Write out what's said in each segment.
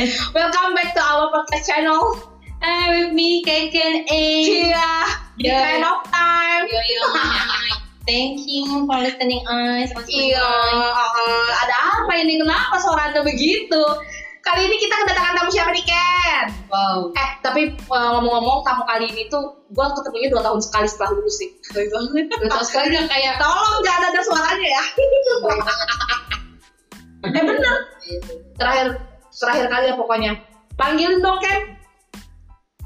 Welcome back to our podcast channel. Hi with me, Keken A. Iya, di Yeah. kind of time. Yo yo. Thank you for listening us. Iya, uh, ada apa ini? Kenapa suara anda begitu? Kali ini kita kedatangan tamu siapa nih, Ken? Wow. Eh, tapi uh, ngomong-ngomong tamu kali ini tuh gue ketemunya dua tahun sekali setelah lulus sih. Baik banget. Betul sekali udah kayak. Tolong jangan ada suaranya ya. eh bener, terakhir terakhir kali ya pokoknya. Panggilin dong, Ken.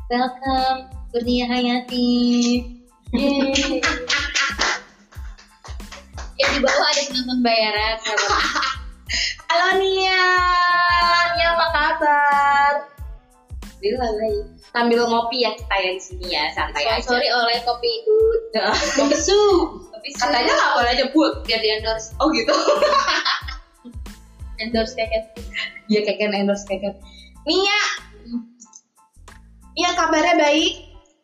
Welcome Kurnia Hayati. Yeay. ya di bawah ada penonton bayaran. Halo Nia, Nia apa kabar? Bila baik. Sambil ngopi ya kita ya di sini ya, santai aja. Sorry oleh kopi itu. Kopi su. Kopi su. Katanya nggak boleh nyebut. biar di endorse Oh gitu. endorse Keken. Iya keken endorse keken. Nia, Nia kabarnya baik?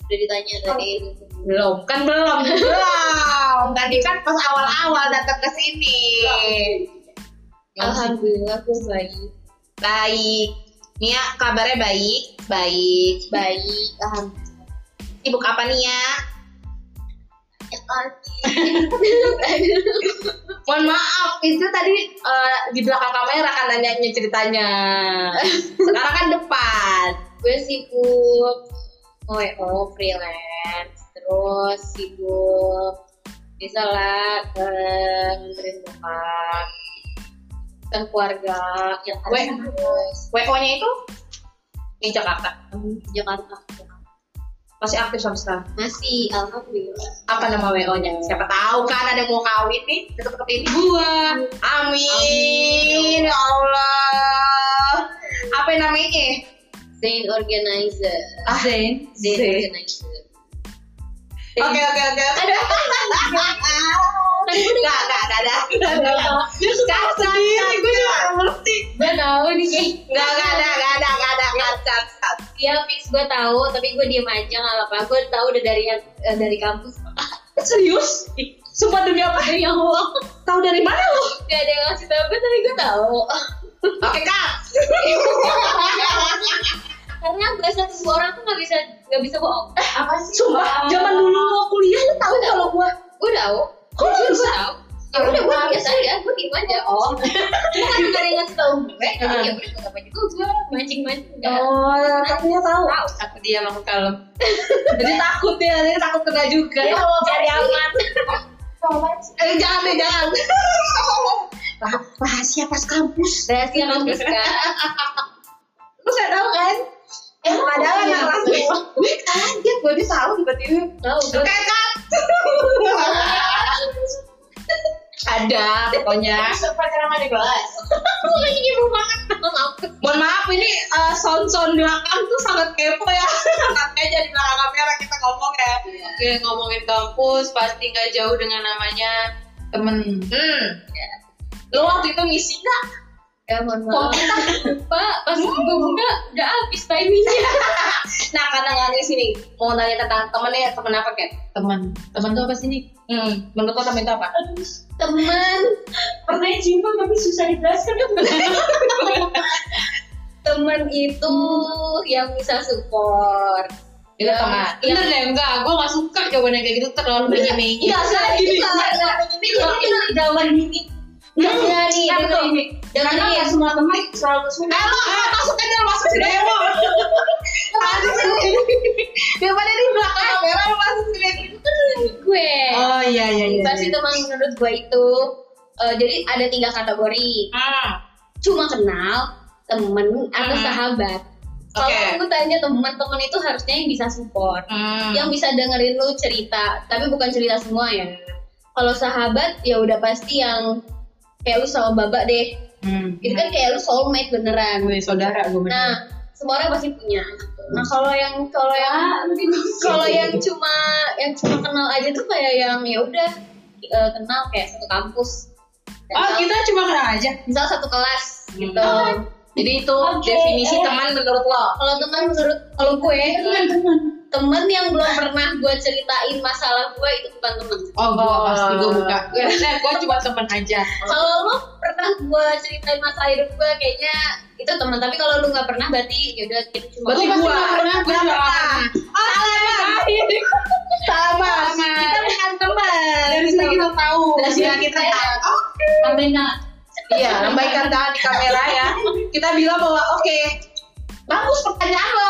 Udah ditanya tadi. Belum, kan belum, belum. Tadi kan pas awal-awal datang ke sini. Alhamdulillah aku baik. Baik. Nia kabarnya baik, baik. Baik. Alhamdulillah. Sibuk apa Nia? Mohon maaf, itu tadi eh, di belakang kamera kan nanyanya ceritanya. Sekarang kan depan. gue sibuk. WO freelance. Terus sibuk. Bisa lah eh, nganterin bokap. Dan keluarga. Yang harus terus. WO-nya itu? Di Jakarta. Jakarta Masih aktif sampai sekarang. masih alhamdulillah Apa nama WO-nya? Siapa tahu kan ada yang mau kawin nih deket-deket ini. Gua. Amin. Ya Allah. Apa namanya? Zain Organizer Ah, Zain. Zain Zain. Organizer Oke oke oke. Enggak enggak enggak ada. Dia suka sendiri. Gue juga nggak ngerti. gue tahu nih kayak Enggak enggak ada enggak ada enggak ada enggak ada. Iya fix gue tahu tapi gue diem aja nggak apa gue tahu udah dari yang eh, dari kampus Serius? Sumpah demi apa? dari Allah Tahu dari mana lo? gak ada yang ngasih tahu gue tapi gue tahu Oke kak. karena bahasa semua orang tuh nggak bisa nggak bisa bohong Apa sih? Sumpah, zaman dulu lo kuliah lo tahu kalau gua gue tahu Kok lu bisa? tahu ya udah gue biasa aja gue diem aja oh cuma kan gak ada yang ngasih tahu gue jadi ya udah gue apa juga gue mancing mancing Oh, katanya tahu. tahu aku dia langsung kalem Jadi takut ya, jadi takut kena juga. ya Allah cari aman Eh jangan deh jangan. Rah- Rahasia pas kampus. rahasia kampus kan Lu gak tahu kan? Eh padahal Iya. anak kelas gue. Gue kaget gue dia tahu tiba-tiba. tahu gue. Ada pokoknya. pacaran di kelas gue lagi ibu banget maaf Mohon maaf ini eh, sound-sound belakang tuh sangat kepo ya. Nanti aja di belakang kamera kita ngomong ya. Oke, ngomongin kampus pasti nggak jauh dengan namanya temen. Hmm. Lo waktu itu ngisi nggak? Ya mohon maaf pak pas gue buka udah habis timingnya Nah karena nggak ngisi nih, mau nanya tentang temennya temen apa kan? Teman, teman tuh apa sih nih? Hmm, menurut lo temen itu apa? teman pernah jumpa tapi susah dijelaskan teman itu yang bisa support Itu Yang- teman. Bener deh, enggak. Gue nggak suka jawabannya kayak gitu terlalu menye-menye. Enggak, gini. Enggak, enggak, enggak. Itu zaman ini Enggak, enggak nih, dengerin. tuh. Dengerin. karena nggak semua teman selalu suka Eh lo ah, masuk aja masuk ke demo. Masuk sini. Daripada di belakang kamera masuk. Itu kan gue. Oh iya iya iya. Pas itu teman menurut gue itu eh, jadi ada tiga kategori. Ah, Cuma kenal, temen, atau Hmm. sahabat. Kalau Oke. aku tanya teman-teman itu harusnya yang bisa support, hmm. yang bisa dengerin lu cerita, tapi bukan cerita semua ya. Kalau sahabat ya udah pasti yang kayak lu sama Baba deh. Hmm. Itu kan kayak lu soulmate beneran. Gue saudara gue bener. Nah, semua orang pasti punya. Nah, kalau yang kalau yang kalau yang cuma yang cuma kenal aja tuh kayak yang ya udah eh, kenal kayak satu kampus. Dan oh kita cuma kenal aja. misal satu kelas gitu. Jadi itu Oke, definisi eh. teman menurut lo. Kalau teman menurut kalau gue teman-teman temen yang belum pernah gue ceritain masalah gue itu bukan temen Oh, gua pasti gua buka. Nah, gua cuma temen aja. kalau lo pernah gue ceritain masalah hidup gue kayaknya itu teman tapi kalau lu nggak pernah berarti yaudah kita cuma Berarti nggak pernah, Gua nggak pernah. Sama. Sama. Kita bukan teman. Dari sini kita tahu. Dari sini kita tahu. Tambahin nggak? Iya, lambaikan tangan di kamera ya. Kita bilang bahwa oke, bagus pertanyaan lo.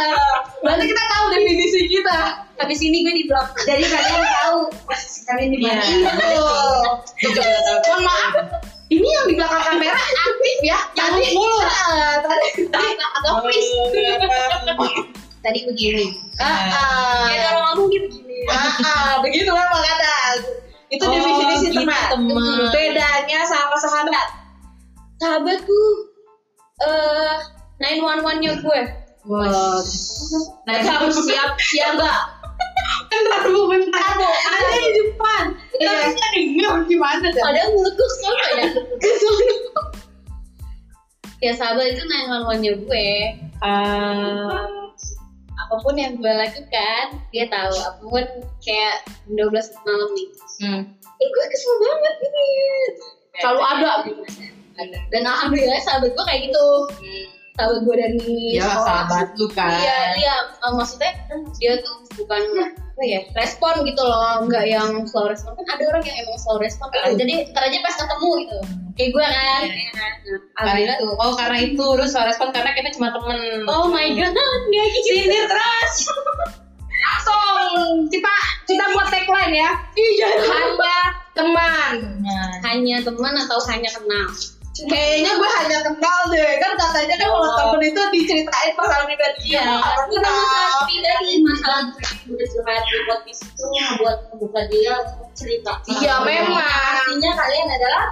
Berarti kita tahu definisi kita. habis ini gue di blok Jadi kalian tahu kalian di mana. Iya. Itu. Mohon maaf, ini yang di belakang kamera aktif ya. Tadi mulu. Tadi tadi agak freeze. tadi begini Ah, ya kalau ngomong dia begini ah, ah, begitu memang kadang. Itu Oh, definisi gitu, teman. teman. Bedanya sama sahabat. sahabat tuh eh nine one one nya gue Wah. Nah, harus siap siaga. Kan baru bentar. Ada di depan. Kita Iya. bisa denger gimana dah. padahal mulut gue ke sana ya ya sahabat itu nine one one nya gue Eh, apa pun yang gue lakukan dia tahu apa pun kayak 12 malam nih Hmm. eh gue kesel banget gitu Selalu ada gitu. ada dan alhamdulillah sahabat gue kayak gitu sahabat gue dari Ya, sekolah. sahabat lu kan. iya iya Eh, maksudnya dia tuh bukan apa ya respon gitu loh nggak yang slow respon kan ada orang yang emang slow respon kan. jadi ntar aja pas ketemu gitu kayak gue kan ya kan? Nah, Karena alhamdulillah itu. Oh, karena itu lu suara respon karena kita cuma temen. oh my god dia gitu Sindir terus. Langsung kita kita buat tagline ya. Iya. Hanya teman. Nah, hanya teman atau hanya kenal Kayaknya gue hanya kenal deh. Kan katanya kan kalau Oh. temen itu diceritain masalah pribadi. Orang itu kan masalah pribadi, masalah udah curhat di podcast itu buat membuka dia untuk cerita. Iya, memang. Artinya kalian adalah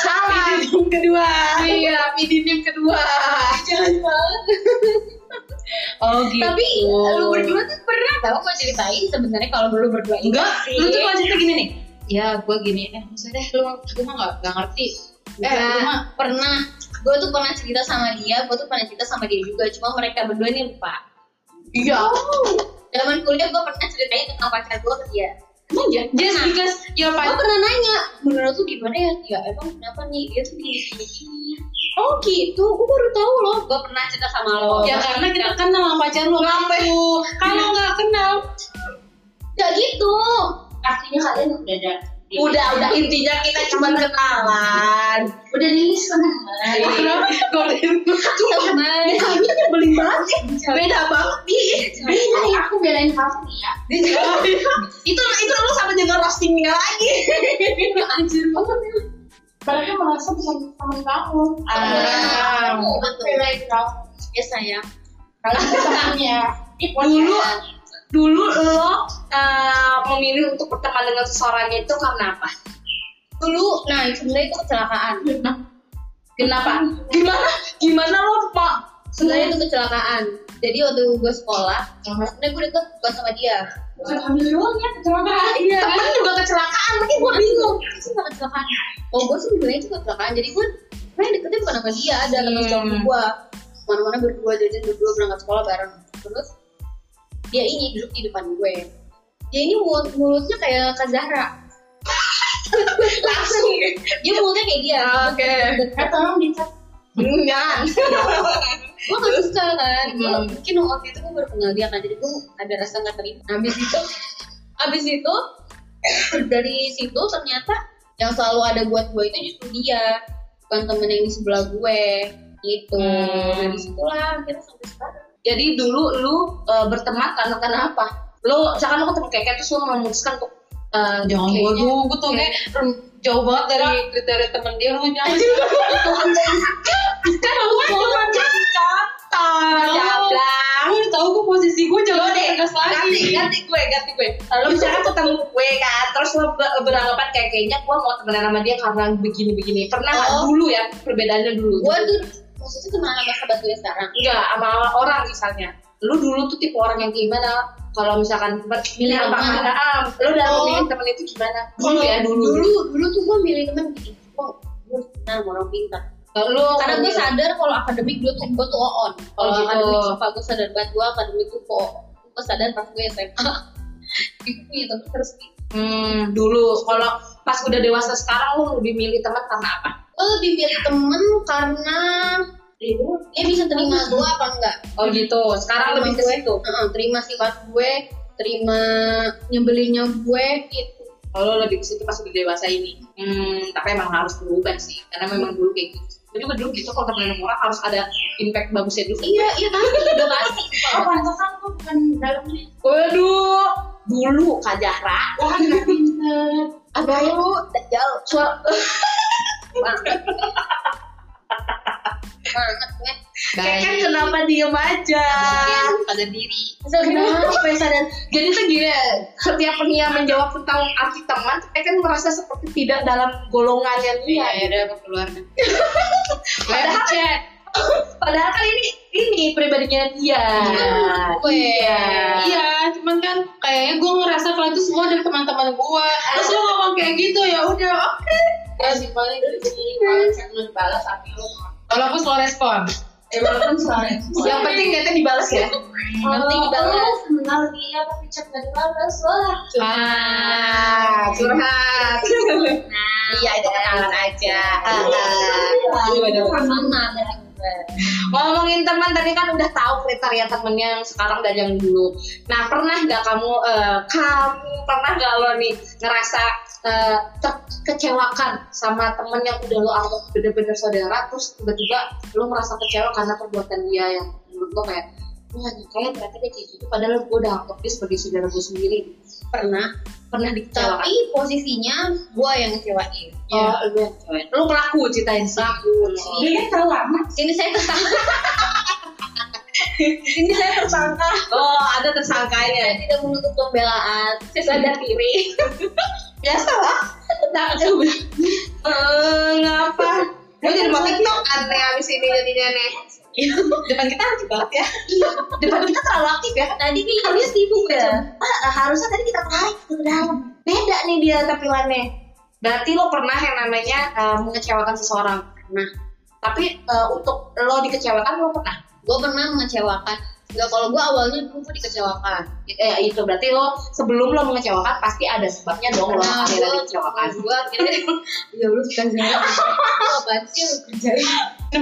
Salah. Yang kedua. Iya, midinim kedua. jangan banget. Oh gitu. Tapi lu berdua tuh pernah tau gue ceritain sebenarnya kalau lu berdua enggak, lu tuh kalau cerita gini nih. Ya, gue gini, eh maksudnya lu gue mah gak, gak ngerti. Eh, lu mah pernah. Gue tuh pernah cerita sama dia, gue tuh pernah cerita sama dia juga. Cuma mereka berdua ini lupa. Iya. Zaman kuliah gue pernah ceritain tentang pacar gue ke dia. emang ya, just Pernah. because ya gue pak. pernah nanya menurut tuh gimana ya ya emang kenapa nih dia tuh gini gini gini oh gitu gue baru tahu loh gue pernah cerita sama lo Ya karena kita kenal sama pacar lu. Ngapain? Kalau nggak kenal, gak gitu Artinya kalian udah ada. Udah, udah intinya kita cuma kenalan. Udah nih kenapa? Golin. teman Kayaknya nyebelin banget. Beda banget nih. Beda ya, aku belain kamu nih ya. itu itu lu sama dengan roastingnya lagi. anjir banget ya Mereka merasa bisa teman kamu. Ah. betul Belain kamu. ya sayang Kalau temannya. Dulu dulu lo eh, memilih untuk berteman dengan seseorang itu karena apa? dulu nah sebenarnya itu kecelakaan Kenapa? Gimana? Gimana lo pak? sebenarnya itu kecelakaan jadi waktu gue sekolah sebenarnya gue deket bukan sama dia Bukan hamil doang ya, kecelakaan. iya Temen juga kecelakaan, makanya gue bingung. sih gak kecelakaan oh gue sih bilangnya itu kecelakaan jadi gue main deketnya bukan sama dia ada teman sekolah gue mana-mana berdua jajan berdua berangkat sekolah bareng terus dia ini duduk di depan gue dia ini mulut mulutnya kayak Kak Zahra Langsung. dia mulutnya kayak dia Oke. Eh, tolong dicat. Enggak. gue gak suka kan Hmm. mungkin waktu itu gue baru kenal dia kan jadi gue ada rasa gak terima habis itu habis itu dari situ ternyata yang selalu ada buat gue itu justru dia bukan temen yang di sebelah gue gitu Hmm. nah di situlah kita sampai sekarang Jadi dulu lu eh, berteman karena kenapa? Lu misalkan lu ketemu keket terus lu memutuskan untuk eh, Jangan gue dulu, gue tuh kayak jauh banget dari kriteria temen dia lu jangan. kan lu cuma jadi contoh, jablang. Gue udah tahu gue posisi gue Lo jangan deh, ganti, ganti gue, ganti gue. Lalu misalkan ketemu gue kan, terus lo ber- beranggapan kayak kayaknya gue mau temenan sama dia karena begini-begini. Pernah nggak Oh. dulu ya perbedaannya dulu? gue tuh maksudnya sama sahabat gue sekarang Enggak, sama orang misalnya. Lu dulu tuh tipe orang yang gimana? Kalau misalkan milih apa? teman. Ah, lu dalam Oh. memilih temen itu gimana? Dulu ya, dulu. dulu dulu tuh gue milih temen gitu kok gue kenal orang pintar Lu karena gue sadar kalau akademik gue tuh gue tuh on kalau Oh, gitu. akademik sumpah gue sadar banget gue akademik tuh kok gue sadar pas gue SMA punya temen terus Hmm, dulu kalau pas udah dewasa sekarang lu lebih milih teman karena apa? Gue lebih milih temen karena dia bisa terima gue apa enggak Oh gitu. Sekarang lebih ke situ. Heeh, terima sifat gue terima nyebelinnya gue gitu Kalau lebih ke situ pas udah dewasa ini. Hmm, tapi emang harus berubah sih. Karena memang dulu kayak gitu. Gue juga dulu gitu kalau temenan orang harus ada impact bagusnya dulu. iya iya pasti udah pasti Oh, pantesan tuh bukan dalamnya. Waduh, dulu Kak Zahra. Wah, pinter. baru dajal Suara banget banget gue Kayak kan kenapa diem aja? pada diri Kenapa ya sadar? Jadi tuh gini, setiap Nia menjawab tentang arti teman, saya kan merasa seperti tidak dalam golongannya iya Nia. ya udah keluar Padahal, chat padahal kan ini ini pribadinya dia. gue Iya. iya cuman kan kayaknya gue ngerasa kalau itu semua dari teman-teman gue terus lu ngomong kayak gitu ya udah oke Ya sih paling kalau chat dibalas tapi lu kalau aku slow respon eh walaupun soalnya Yang penting niatnya dibalas ya. nanti dibalas kenal dia tapi chat nggak dibalas wah Ah, curhat. Iya, itu kenalan aja. Ah, ah. sama dari gue Ngomongin teman tadi kan udah tahu kriteria temennya yang sekarang dan yang dulu. Nah pernah nggak kamu eh, kamu pernah nggak lo nih ngerasa eh, terkecewakan sama temen yang udah lo anggap bener-bener saudara, terus tiba-tiba lo merasa kecewa karena perbuatan dia yang menurut lo kayak wah kayak ternyata dia kayak gitu padahal gue udah anggap dia sebagai saudara gue sendiri. Pernah pernah dikecewakan. Tapi posisinya gue yang ngecewain. Oh lu yang kecewain lu pelaku ceritain. Sih kan terlalu lama sini saya tersangka sini saya tersangka. Oh ada tersangkanya saya tidak menutup pembelaan. Saya sadar diri. Biasa lah nah, eh ngapa? Gue jadi mau tiktok nih abis ini jadinya nih. Depan kita aktif banget ya. Depan kita terlalu aktif ya. Tadi nih dia sibuk ya? Ah, harusnya tadi kita tarik ke dalam. Beda nih dia tampilannya. Berarti lo pernah yang namanya eh, mengecewakan seseorang. Pernah tapi eh, untuk lo dikecewakan lo pernah gue pernah mengecewakan. Enggak, kalau gue awalnya dulu gue dikecewakan. Eh, itu berarti lo sebelum lo mengecewakan pasti ada sebabnya dong lo Nah, akhirnya dikecewakan. gue akhirnya ya lu suka saya apaan sih lu kerjain?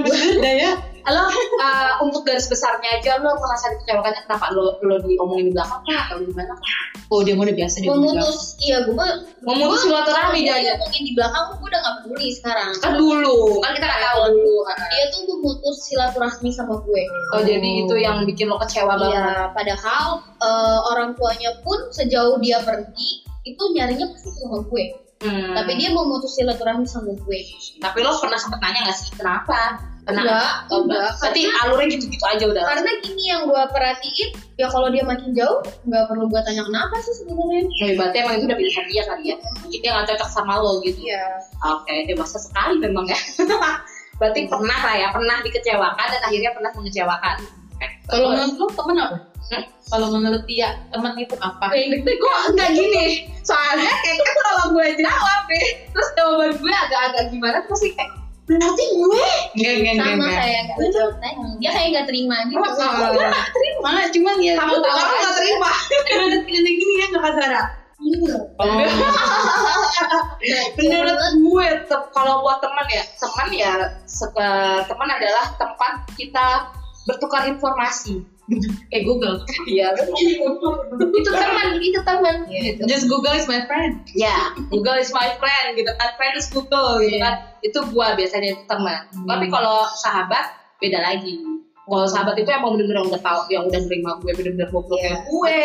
Bener ya lo uh, untuk garis besarnya aja lo merasa dikecewakannya kenapa lo lo diomongin di belakang kah atau gimana kah? oh dia udah biasa dia memutus iya gue Memutus silaturahmi dia jadi. ngomongin di belakang gue udah gak peduli sekarang kan dulu kan kita nggak tahu dulu dia tuh memutus silaturahmi sama gue oh jadi itu yang bikin lo kecewa banget Iya, padahal eh, orang tuanya pun sejauh dia pergi itu nyarinya pasti ke rumah gue. Hmm. Tapi dia memutus silaturahmi sama gue. tapi lo pernah sempet nanya gak sih kenapa Enggak, Oh, enggak. berarti alurnya gitu-gitu aja udah Karena gini yang gue perhatiin, ya kalau dia makin jauh, nggak perlu gue tanya kenapa sih sebenarnya. Nah, berarti emang itu udah pilihan dia kali ya mungkin dia gak cocok sama lo gitu Iya. oke dewasa sekali memang ya berarti pernah lah ya pernah dikecewakan dan akhirnya pernah mengecewakan Oke. kalau menurut lu temen apa Hmm? kalau menurut dia temen itu apa gue enggak gini soalnya kayak kan kalau gue jawab nih terus jawaban gue agak-agak gimana terus sih kayak berarti gue enggak enggak Sama enggak kayak nggak jawab tanya. Dia kayak nggak terima gitu. Oh, Enggak, nggak terima cuman ya kamu tuh orang nggak terima. Emang detik-detik gini kan kakak Zara menurut gue kalau buat teman ya teman ya se- teman adalah tempat kita bertukar informasi kayak Google Iya, itu teman, itu teman. Gitu. just Google is my friend Ya, Google is my friend gitu kan, friend is Google gitu kan. Itu gua biasanya itu teman. Tapi kalau sahabat beda lagi. Kalau sahabat itu emang bener-bener udah tahu, yang udah nerima gue bener-bener goblok kayak gue,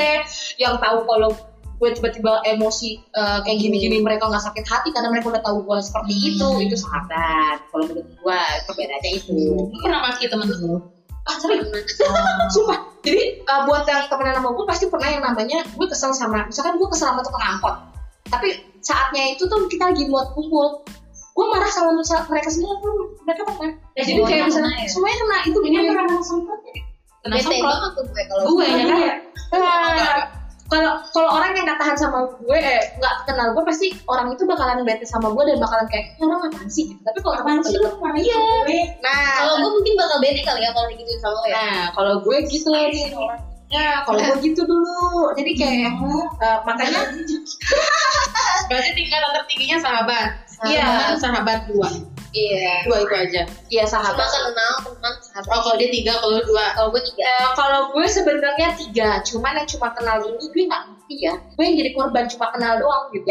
yang tahu kalau gue tiba-tiba emosi eh, kayak gini-gini mereka nggak sakit hati karena mereka udah tahu gue seperti itu, itu sahabat. Kalau menurut gue perbedaannya itu. lu pernah maki temen lu Ah, sering. Sumpah. Jadi uh, buat yang temenan sama gue pasti pernah yang namanya gue kesel sama, misalkan gue kesel sama tukang angkot. Tapi saatnya itu tuh kita lagi buat kumpul. Gue marah sama mereka semua pun mereka pernah. Ya, Jadi kayak misalnya kena ya? semuanya kena itu ini pernah sempat kena Bete semprot gue kalau gue ya kan Ah, kalau kalau orang yang nggak tahan sama gue eh nggak kenal gue pasti orang itu bakalan bete sama gue dan bakalan kayak "Ini orang apaan sih gitu. tapi kalau apaan sih lu iya gue nah Kalau gue mungkin bakal bete kali ya kalau digituin sama lo ya. nah kalau gue gitu Ya, kalau gue gitu dulu. Jadi kayak eh, makanya Berarti tingkatan tertingginya sahabat. Iya. Teman, sahabat dua. Iya. Dua itu aja. ya Cuma sahabat. kenal teman sahabat. Oh, kalau dia tiga, kalau dua. Kalau gue tiga. Eh, kalau gue sebenarnya tiga, cuman yang cuma kenal ini gue nggak ngerti ya. Gue yang jadi korban cuma kenal doang gitu.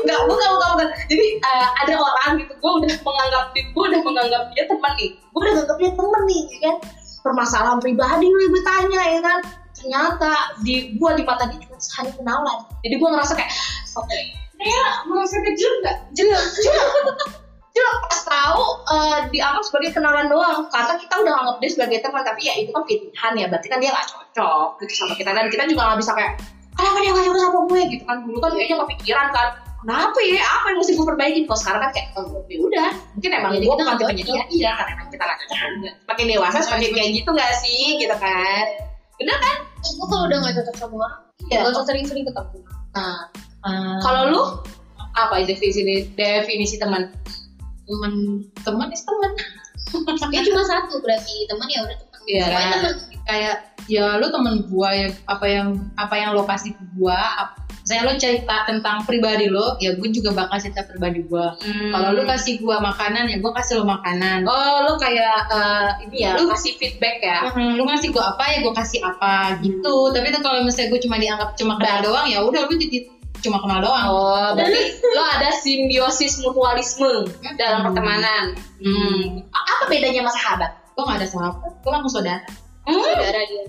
Enggak, bukan, bukan, bukan. Jadi eh, ada orang gitu, gue udah menganggap gue udah menganggap dia teman nih. Gue udah menganggap dia teman nih, ya kan? Permasalahan pribadi lu gue tanya ya kan. Ternyata di gue di mata dia cuma sehari kenalan. Jadi gue ngerasa kayak, oke, dia merasa kecil nggak? Jelek, jelek. Jelek pas tahu eh, dianggap sebagai kenalan doang. Karena kita udah anggap dia sebagai teman, tapi ya itu kan pilihan ya. Berarti kan dia nggak cocok gitu sama kita. Dan kita juga nggak bisa kayak kenapa dia gak cocok sama gue? Gitu kan. Dulu kan kayaknya kepikiran kan. Kenapa ya? Apa yang mesti gue perbaiki? Kalau sekarang kan kayak oh, ya udah. Mungkin emang gue bukan nggak tipenya dia iya karena emang kita gak cocok makin dewasa semakin kayak gitu gak sih? Gitu kan. Bener kan? Gue kalau udah gak cocok sama orang, Iya. gak usah sering-sering ketemu. nah Eh, kalau lu apa definisi definisi teman? Teman teman is teman. Dia cuma satu berarti teman ya udah teman. Iya. Kayak ya lu temen gua ya apa yang apa yang lo kasih ke gua misalnya lo cerita tentang pribadi lo ya gue juga bakal cerita pribadi gua. Kalau lu kasih gua makanan ya gua kasih lo makanan. Oh lu kayak eh, ini ya Lu- kasih feedback ya? Mhm, lu ngasih gua apa ya gua kasih apa gitu. Tapi tuh kalau misalnya gue cuma dianggap cuma kenal doang ya udah lu jadi cuma kenal doang Oh, berarti lo ada simbiosis mutualisme dalam Hmm. pertemanan. Hmm. Apa bedanya sama sahabat? gua gak ada sahabat gua langsung saudara Hmm. Saudara dia.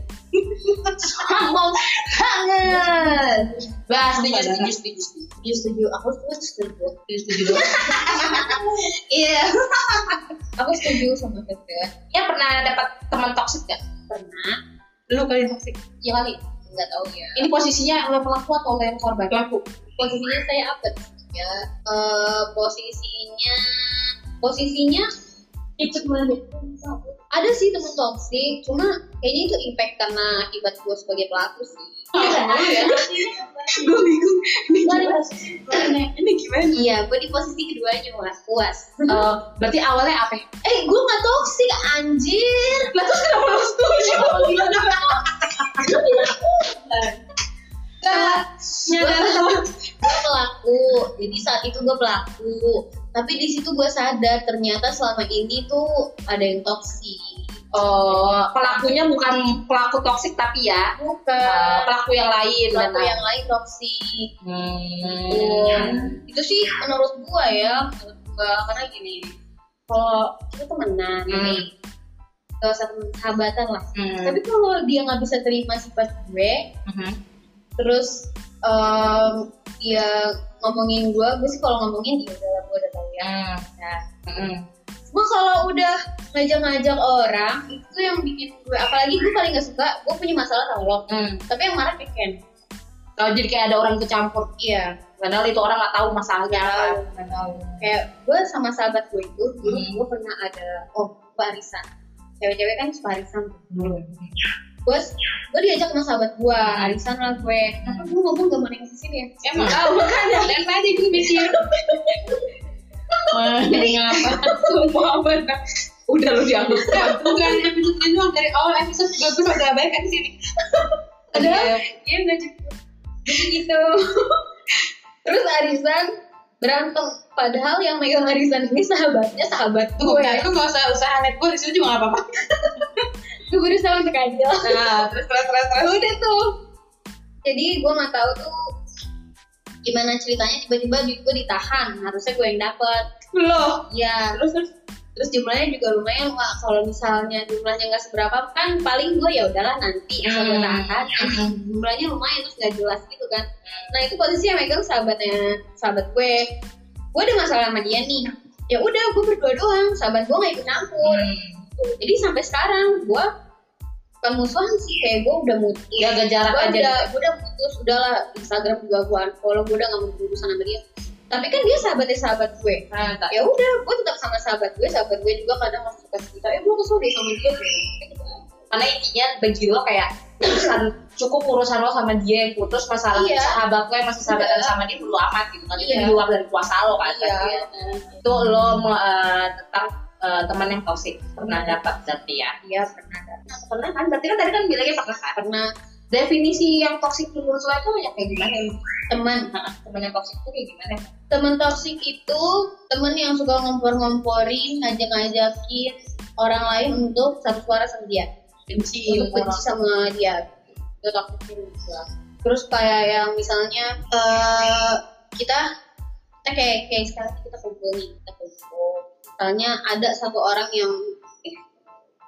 Sombong banget. Bah, setuju, setuju, setuju, setuju. Setuju. Aku setuju. setuju. Setuju Iya. Aku setuju sama Febri. Ya pernah dapat teman toksik gak? Pernah. lu kali toksik Ya kali. Nggak tahu ya. Ini posisinya lo pelaku atau yang korban? pelaku Posisinya saya apa? Ya. eh, posisinya. Posisinya. Ikut ada sih temen toksik, cuma kayaknya itu impact karena akibat gue sebagai pelaku sih. ya. Gue bingung. Ini gimana? Ini gimana? Iya, gue di posisi keduanya puas. puas. Eh, berarti awalnya apa? ya? Eh, gue gak toksik, anjir. Lah terus kenapa lo setuju? Nyadar gue pelaku. Jadi saat itu gue pelaku. Tapi di situ gue sadar ternyata selama ini tuh ada yang toksik. Oh, pelakunya bukan pelaku toksik tapi ya Bukan. pelaku yang lain. Pelaku benar. yang lain toksik. Hmm. Itu sih menurut gue ya, menurut gue karena gini. Kalau kita temenan, Hmm. nih, gak usah sahabatan lah. Hmm. Tapi kalau dia nggak bisa terima sifat gue, Mhm. terus em, dia ngomongin gue gue sih kalau ngomongin ya udah gue udah tahu ya Hmm. nah, Hmm. gue kalau udah ngajak-ngajak orang itu yang bikin gue apalagi gue paling gak suka gue punya masalah tau lo Hmm. tapi yang marah Ken Kalau jadi kayak ada orang ikut campur, iya padahal itu orang nggak tahu masalahnya apa. tahu nggak tahu kayak gue sama sahabat gue itu dulu Hmm. gue pernah ada oh barisan cewek-cewek kan suka arisan Hmm. gue gue diajak sama sahabat gue arisan lah gue kenapa gue ngomong gak mau nengok ke sini ya emang Tahu makanya. dan tadi gue mikir Wah, ngapa Semua benar. Udah lu dianggap. Bukan episode ini doang dari awal episode gue udah baik kan di sini. ada Iya. dia nggak cukup gitu terus arisan berantem. Padahal yang megang arisan ini sahabatnya sahabat Tuh, gue ya, lu gak usah usaha net gue di situ juga gak apa-apa. gue berusaha untuk adil Nah, terus terus terus terus. udah tuh. Jadi gue nggak tahu tuh gimana ceritanya tiba-tiba gue ditahan. Harusnya gue yang dapet. Loh. ya terus terus terus jumlahnya juga lumayan wah kalau misalnya jumlahnya nggak seberapa kan paling gue ya udahlah nanti Hmm. tahan. Yang jumlahnya lumayan terus nggak jelas gitu kan. Nah itu posisi yang megang sahabatnya sahabat gue. Gue ada masalah sama dia nih. Ya udah gue berdua doang sahabat gue nggak ikut campur. Tuh, jadi sampai sekarang gue bukan musuhan sih kayak gue udah mutus Jaga jarak gue aja. udah gue udah putus udahlah Instagram juga gue unfollow gue udah gak mau berurusan sama dia tapi kan dia sahabatnya sahabat gue Nah, ya udah gue tetap sama sahabat gue sahabat gue juga kadang masuk ke cerita eh gue kesel deh sama dia gitu. karena intinya bagi lo kayak urusan cukup urusan lo sama dia yang putus masalah Iya. sahabat lo yang masih sahabatan sama dia perlu amat gitu kan itu Iya. di luar dari kuasa lo kan iya ya. itu lo mau eh, tentang eh, teman yang toxic pernah dapat berarti ya Iya pernah ada. pernah kan berarti kan tadi kan bilangnya pernah kan Pernah definisi yang toxic menurut lo itu yang kayak gimana ya teman Nah, teman yang toxic itu kayak gimana teman toksik itu teman yang suka ngompor-ngomporin, ngajak-ngajakin orang lain untuk satu suara sama dia, benci untuk benci sama dia. Itu toxic menurut. Terus kayak yang misalnya eh kita kita kayak kayak sekarang kita kumpul nih, kita kumpul. Misalnya ada satu orang yang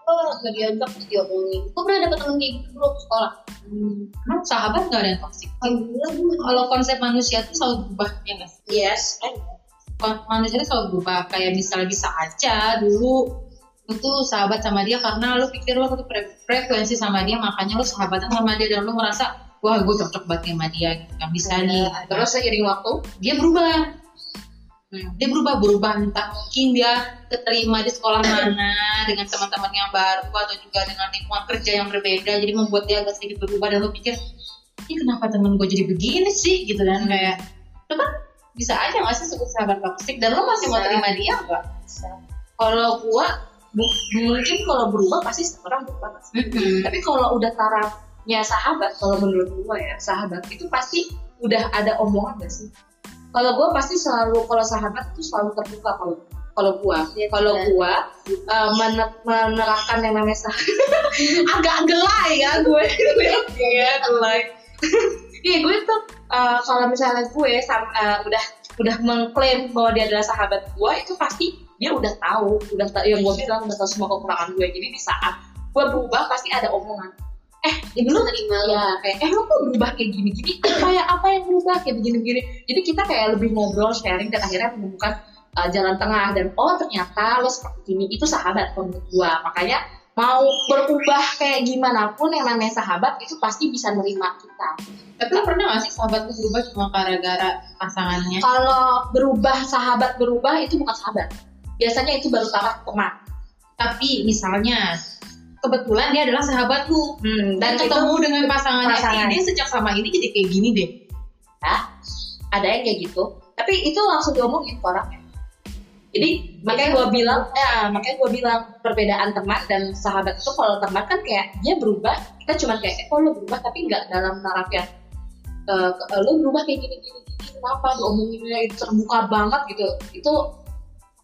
oh gak diajak terus diomongin. Gue pernah dapet temen kayak gitu dulu waktu sekolah. Emang sahabat gak ada yang toksik? Alhamdulillah gue Kalau konsep manusia tuh selalu berubah ya nggak sih? Yes. Manusia tuh selalu berubah. Kayak misalnya bisa aja dulu lu tuh sahabat sama dia karena lu pikir lu tuh fre- frekuensi sama dia makanya lu sahabatan sama dia dan lu merasa wah gue cocok banget sama dia gitu kan bisa nih terus seiring waktu dia berubah Hmm, dia berubah berubah entah mungkin dia keterima di sekolah mana dengan teman-teman yang baru atau juga dengan lingkungan kerja yang berbeda jadi membuat dia agak sedikit berubah dan lo pikir ini kenapa temen gue jadi begini sih gitu dan kayak itu kan bisa aja nggak sih sebut sahabat toksik dan lo masih mau Bisa. terima dia nggak? kalau gua bu- mungkin kalau berubah pasti sekarang berubah Mas. Mm-mm. tapi kalau udah tarafnya sahabat kalau menurut gua ya sahabat itu pasti udah ada omongan gak sih kalau gua pasti selalu kalau sahabat itu selalu terbuka kalau kalau gua. Iya, kalau iya. gua uh, mene- menerapkan yang namanya sahabat agak gelai ya gue. Ya gelai. Iya gue tuh uh, kalau misalnya gue uh, udah udah mengklaim bahwa dia adalah sahabat gue itu pasti dia udah tahu udah tahu yang gue bilang udah tahu semua kekurangan gue. Jadi di saat gue berubah pasti ada omongan eh Dia bisa terima ya kayak eh lo kok berubah kayak gini gini kayak apa yang berubah kayak begini begini jadi kita kayak lebih ngobrol sharing dan akhirnya menemukan uh, jalan tengah. Dan oh ternyata lo seperti ini. Itu sahabat menurut gua. Makanya mau berubah kayak gimana pun yang namanya sahabat itu pasti bisa nerima kita. Tapi lo pernah gak sih sahabat tuh berubah cuma gara-gara pasangannya? Kalau berubah sahabat berubah itu bukan sahabat. Biasanya itu baru taraf teman. Tapi misalnya kebetulan dia adalah sahabat lu hmm, dan ketemu dengan pasangannya. pasangan. "Ih, dia sejak sama ini jadi kayak gini deh. Ada yang kayak gitu. Tapi itu langsung diomongin ke orangnya. Jadi makanya gue bilang ya makanya gue bilang perbedaan teman dan sahabat itu kalau teman kan kayak dia berubah kita cuma kayak eh, kok lo berubah? Tapi nggak dalam taraf yang eh, ke- eh, lo berubah kayak gini gini gini kenapa diomonginnya itu terbuka banget gitu. Itu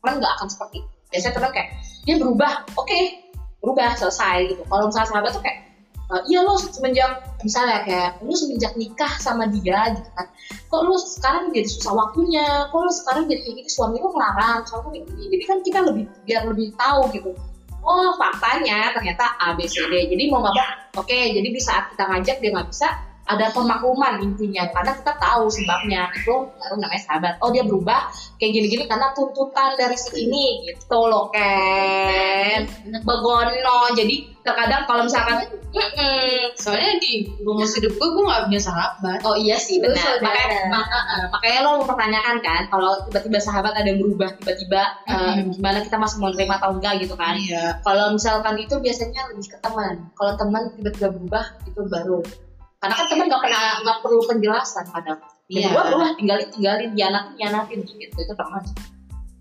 teman nggak akan seperti itu. biasanya teman kayak dia berubah oke berubah selesai gitu. Kalau misalnya sahabat tuh kayak "Eh, iya lo semenjak misalnya kayak lu semenjak nikah sama dia gitu kan. Kok lu sekarang jadi susah waktunya? Kok lu sekarang jadi kayak gitu? Suami lu ngelarang suami jadi kan kita lebih biar lebih tahu gitu. Oh faktanya ternyata A B C D. Jadi mau nggak oke jadi di saat kita ngajak dia nggak bisa ada pemakluman intinya karena kita tahu sebabnya itu baru namanya sahabat oh dia berubah kayak gini-gini karena tuntutan dari si ini gitu loh Ken begono jadi terkadang kalau misalkan "Mm-mm, soalnya di rumus hidup gue gue gak punya sahabat Oh iya sih benar. Makanya, ma- uh, uh, makanya lo mempertanyakan kan kalau tiba-tiba sahabat ada yang berubah tiba-tiba uh, Mhm. gimana kita masih mau terima atau enggak gitu kan. iya Kalau misalkan itu biasanya lebih ke teman. Kalau teman tiba-tiba berubah itu baru. Karena kan teman nggak pernah nggak perlu penjelasan kadang. Iya. gua berubah tinggalin tinggalin dianatin dianatin gitu itu teman.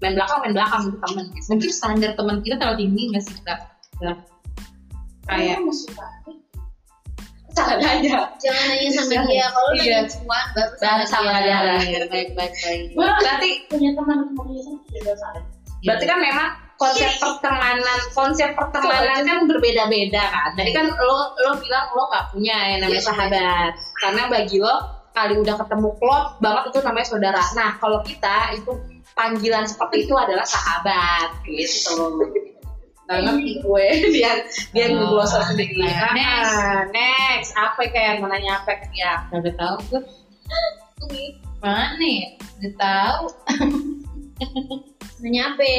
Main belakang main belakang itu teman. Gitu. mungkin standar teman kita terlalu tinggi nggak sih Ya. kayak Salah aja. Jangan nanya sama dia. Kalau Iya. nanya semua baru sama dia. Baik baik baik Berarti punya teman teman beda sahabat Berarti kan memang konsep pertemanan, konsep pertemanan kan berbeda-beda kan. Tadi kan lo lo bilang lo nggak punya yang namanya sahabat, karena bagi lo kali udah ketemu klop banget itu namanya saudara. Nah kalau kita itu panggilan seperti itu adalah sahabat gitu. Banget gue dia dia Oh, ngeglosor sendiri. nah, next. Ah, next apa kayak mau nanya apa ya? Gak tahu gue mana ya udah tahu nanya apa?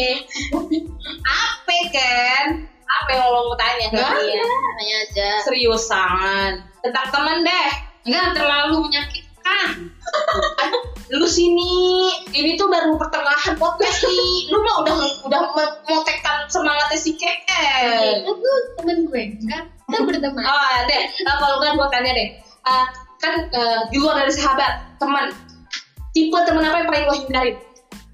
Apa kan? Apa yang lo mau tanya ke Nggak dia? Nanya aja. seriusan tentang temen deh nggak terlalu menyakitkan lu sini ini tuh baru pertengahan podcast nih lu mah udah udah memotekkan semangatnya si Keke Itu temen gue kan? Kita berteman. oh deh kalau kan gua tanya deh Ah, kan eh, di luar dari sahabat teman tipe temen apa yang paling lo hindarin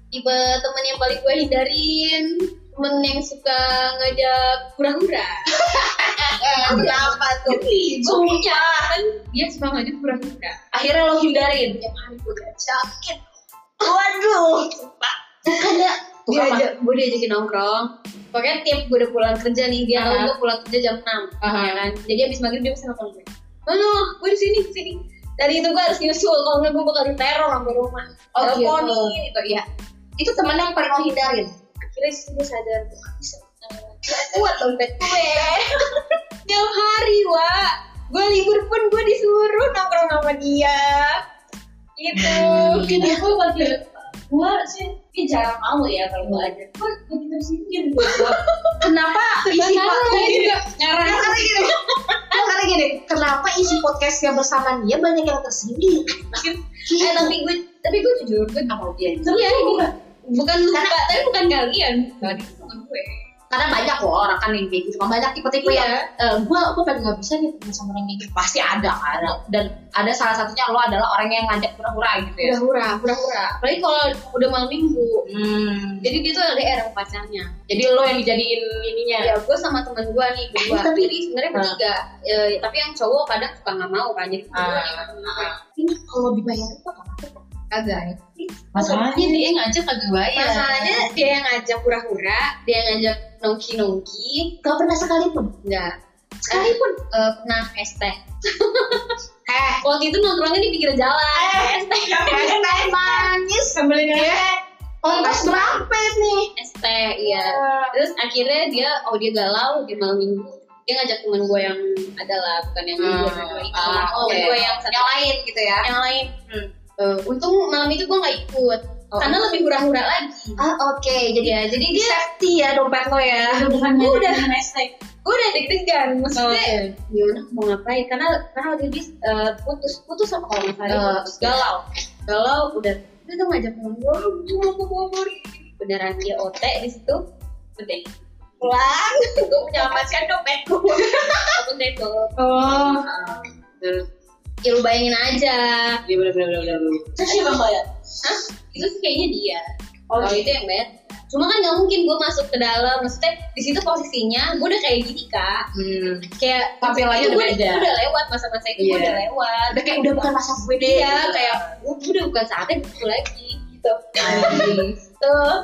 Tipe temen yang paling gue hindarin. Temen yang suka ngajak hura-hura. Kenapa tuh? gue punya kan dia suka ngajak hura-hura. Akhirnya lo hindarin. tiap hari gue diajakin Waduh. Bukannya dia ajak gue diajakin nongkrong. Pokoknya tiap gue udah pulang kerja nih dia tahu gue pulang kerja jam 6 Aha. ya kan? Jadi abis maghrib dia bisa nelfon gue mana? Gue di sini di sini. Dari itu gue harus nyusul kalau nggak gue bakal diteror sampai rumah. Oh, gitu. teleponin gitu ya itu temen yang paling lo hindarin. akhirnya sih gue sadar tuh gak bisa gak kuat dompet gue tiap hari wa gue libur pun gue disuruh nongkrong sama dia. Gitu. Mungkin aku lagi gua sih ini jarang mau ya kalau gua ajak gua lagi tersingkir gitu Kenapa isi podcast juga Karena gini, karena gini, kenapa isi podcastnya bersama dia banyak yang tersindir? eh tapi gue tapi gue jujur gue gak mau dia. Iya bukan bukan lupa tapi bukan kalian bukan itu bukan gue Karena banyak loh orang kan yang kayak gitu, kan banyak tipe-tipe Iya. yang eh, gua gua paling nggak bisa nih temen sama orang kayak gitu. Pasti ada, ada. Dan ada salah satunya lo adalah orang yang ngajak pura-pura gitu ya. hura-hura hura-hura apalagi kalau udah malam minggu Hmm. jadi dia tuh LDR sama pacarnya Jadi lo yang dijadiin ininya. ya gue sama temen gue nih berdua tapi- jadi sebenarnya bertiga Eh, tapi yang cowok kadang suka nggak mau kan jadi sama temen gue. Ini kalau dibayar itu apa? Kagak ya Masalahnya dia ngajak kagak bayar. masalahnya dia yang ngajak hura-hura dia yang ngajak nongki-nongki Gak pernah sekalipun. enggak Sekalipun. Eh, pernah ST Eh, waktu itu nongkrongnya di pinggir jalan ST kayak manis. sambil ngeliat Ongkos berapa nih? ST iya terus akhirnya dia oh dia galau di malam minggu dia ngajak teman gue yang adalah bukan yang Hmm. gue itu Ah, oh oke. gue yang satu Yang lain gitu ya. yang lain Hmm. Eh, untung malam itu gue nggak ikut. Oh. karena lebih hura-hura lagi. Ah oke, jadi ya jadi dia safety ya dompet lo ya. bukan Gua udah- hashtag. Gue udah deg-degan. Maksudnya Oke. gimana mau ngapain? Karena karena waktu itu eh, putus putus apa kalau nggak salah Eh, putus. galau. Galau udah. Udah tuh ngajak gue cuma ke Bogor beneran dia OT di situ. Udah. Pulang gue menyelamatkan dompet gue aku tutup Oh. Ya lu bayangin aja Iya benar benar benar. terus siapa yang bayar Hah? itu sih kayaknya dia Oh, kalau itu yang bayar cuma kan nggak mungkin gue masuk ke dalam maksudnya di situ posisinya gue udah kayak gini kak Hmm. kayak Tampilannya udah gua- beda. udah lewat masa-masa itu Iya. gua udah lewat Udah kayak udah bukan masa gue deh. Iya, kayak gue udah bukan saatnya gitu lagi gitu. Hmm. Tuh.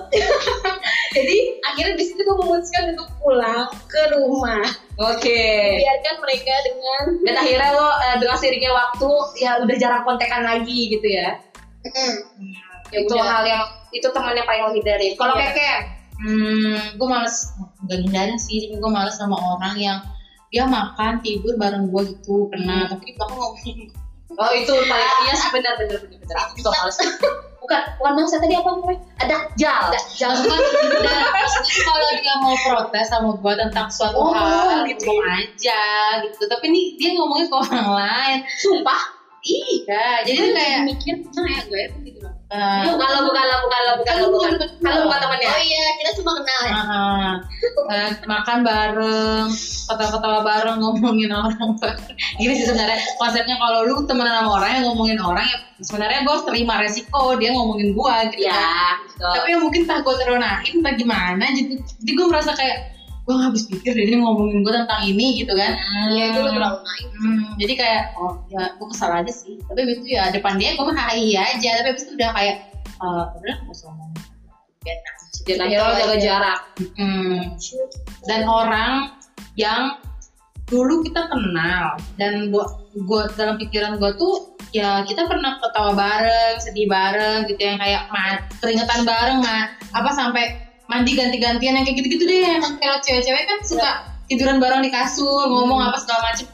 Jadi akhirnya di situ gue memutuskan untuk pulang ke rumah. Oke. Biarkan mereka dengan Dan akhirnya lo eh, dengan seiringnya waktu ya udah jarang kontekan lagi gitu ya. ya itu udah. hal yang itu teman yang paling lo hindari. Kalau Iya. keke, Hmm, gue males gak hindarin sih, tapi gue males sama orang yang dia makan tidur bareng gue gitu pernah tapi di belakang ngomongin oh itu paling iya sih benar benar benar benar. Itu juga males. Bukan bukan bangsa tadi apa namanya? Ada jal. jangan dan maksudnya kalau dia mau protes sama gue tentang suatu Oh, hal gitu. ngomong aja gitu tapi nih dia ngomongin ke orang lain Sumpah. iya jadi kayak mikir nah ya gue gitu loh. Eh, Bukan lo bukan lo bukan lo bukan lo bukan. Kalau bukan temannya. Oh iya, kita cuma kenal ya. ah, eh, makan bareng, ketawa-ketawa bareng, ngomongin orang bareng. Gini sih sebenarnya konsepnya kalau lu temenan sama orang yang ngomongin orang ya sebenarnya gue harus terima resiko dia ngomongin gue gitu kan. Ya. betul. Tapi yang mungkin entah gue teronain entah gimana gitu. Jadi gue merasa kayak gue gak habis pikir deh dia ngomongin gue tentang ini gitu kan. Iya, itu lo terlalu naif. Hmm, jadi kayak oh ya gue kesal aja sih. Tapi abis itu ya depan dia gue mah hai aja. Tapi abis itu udah kayak eh udah gak usah ngomong. Dan akhirnya jaga jarak. Hmm. Dan orang yang dulu kita kenal dan gua gua dalam pikiran gua tuh ya kita pernah ketawa bareng, sedih bareng gitu yang kayak keringetan bareng mah apa sampai mandi ganti-gantian yang kayak gitu-gitu deh. Emang kalau cewek-cewek kan suka tiduran bareng di kasur ngomong apa segala macem.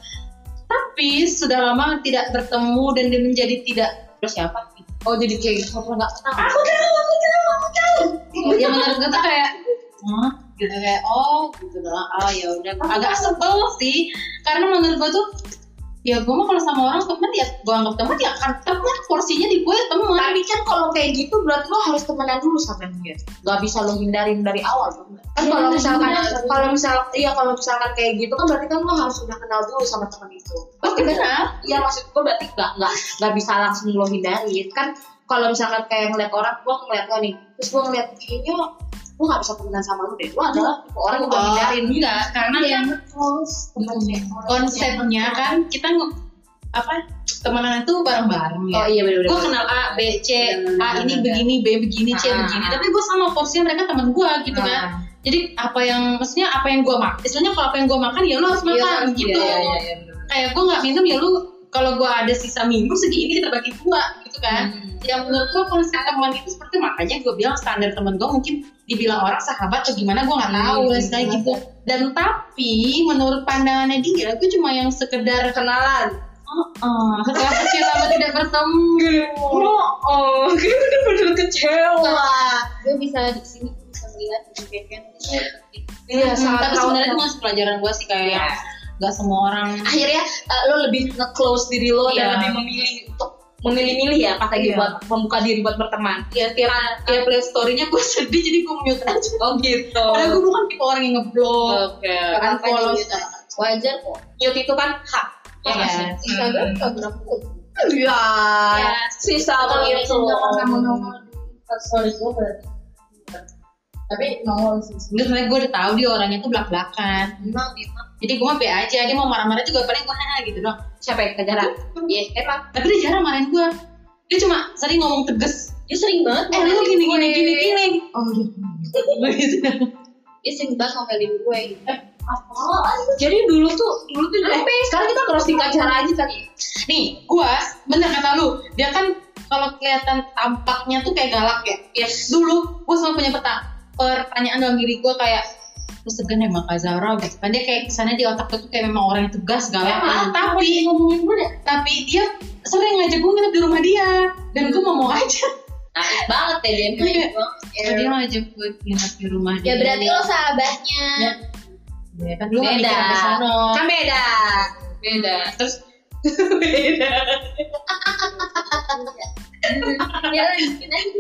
Tapi sudah lama tidak bertemu dan dia menjadi tidak terus siapa? Oh jadi kayak gitu. Nggak kenal. Aku tahu aku tahu aku tahu. Ya menurut gue tuh kayak Hah? gitu kayak oh gitu doang. Oh ya udah. Agak sebel sih. Karena menurut gue tuh ya gue mah kalau sama orang temen ya gue anggap temen ya kan temen porsinya di gue temen Tapi kan kalau kayak gitu berarti lo harus temenan dulu sama dia. Gak bisa lo hindarin dari awal. Kan Ya, kalau misalkan kalau misal iya kalau misalkan kayak gitu kan berarti kan lo harus udah kenal dulu sama teman itu. pasti benar Iya maksud gue berarti gak gak gak bisa langsung lo hindarin kan kalau misalkan kayak ngeliat orang gue ngeliat lo nih terus gue ngeliat kayaknya gue gak bisa temenan sama lu deh lu adalah tipe orang yang gue Oh, hindarin enggak karena yang close temennya konsepnya kan kita nge- apa temenan itu bareng-bareng ya oh iya bener gue kenal A, B, C, A ini begini, B begini, C Ah. begini. Tapi gue sama porsinya mereka teman gue gitu kan. Ah. Jadi apa yang, maksudnya apa yang gue makan, istilahnya kalau apa yang gue makan ya lo harus makan gitu. iya, iya, iya, bener. Kayak gue nggak minum ya lu kalau gue ada sisa minum segini kita bagi dua gitu kan. Hmm. Yang menurut gue konsep teman itu seperti makanya gue bilang standar teman gue mungkin dibilang orang sahabat atau gimana gue nggak tahu Hmm, lah kayak gitu. Dan tapi menurut pandangannya dia, gue cuma yang sekedar kenalan oh, setelah sekian lama tidak bertemu. oh oh gue bener-bener kecewa gue bisa di sini bisa melihat kejadian iya Hmm, tapi sebenarnya itu masih pelajaran gue sih kayak Iya. Nggak semua orang akhirnya uh, lo lebih nge-close diri lo Iya. dan lebih memilih untuk memilih-milih ya pas lagi Iya. buat membuka diri buat berteman. Ya tiap tiap lihat storynya gue sedih jadi gue mute aja. Oh gitu. Padahal gue bukan tipe orang yang ngeblok. Oke. Unfollow. gitu wajar kok. Mute itu kan hak ya nggak kan Instagram Iya, Ya, sisa kalau itu. itu nongol nongol di story gue berarti tapi nongol sebenarnya gue udah tahu dia orangnya tuh belak belakan memang memang jadi gue mah be aja dia mau marah-marah juga paling gue haha gitu dong Siapa yang kejar? Iya, emang. tapi dia jarang marahin gue dia cuma sering ngomong tegas. Dia sering banget eh lu gini gini gini gini. Oh dia gitu dia sering banget ngomelin gue. Apaan? Jadi dulu tuh, dulu tuh, eh, sekarang kita crossing acara aja kali. nih gue bener kata lu. Dia kan kalau kelihatan tampaknya tuh kayak galak ya. Yes. dulu gue selalu punya peta pertanyaan dalam diri gue kayak lu segan emang Kak Zara gitu kan. Dia kayak kesannya di otak tuh kayak memang orang yang tegas galak Emang, tapi ngomongin gue deh. Tapi dia sering ngajak gue nginep di rumah dia. Dan gue mau mau aja. Naif banget ya dia. Iya. ya, dia ngajak gue nginep di rumah dia. ya berarti lo sahabatnya. Ya. Ya, kan lu Beda. sampai sono Kan beda. Beda. terus beda. ya lanjutin aja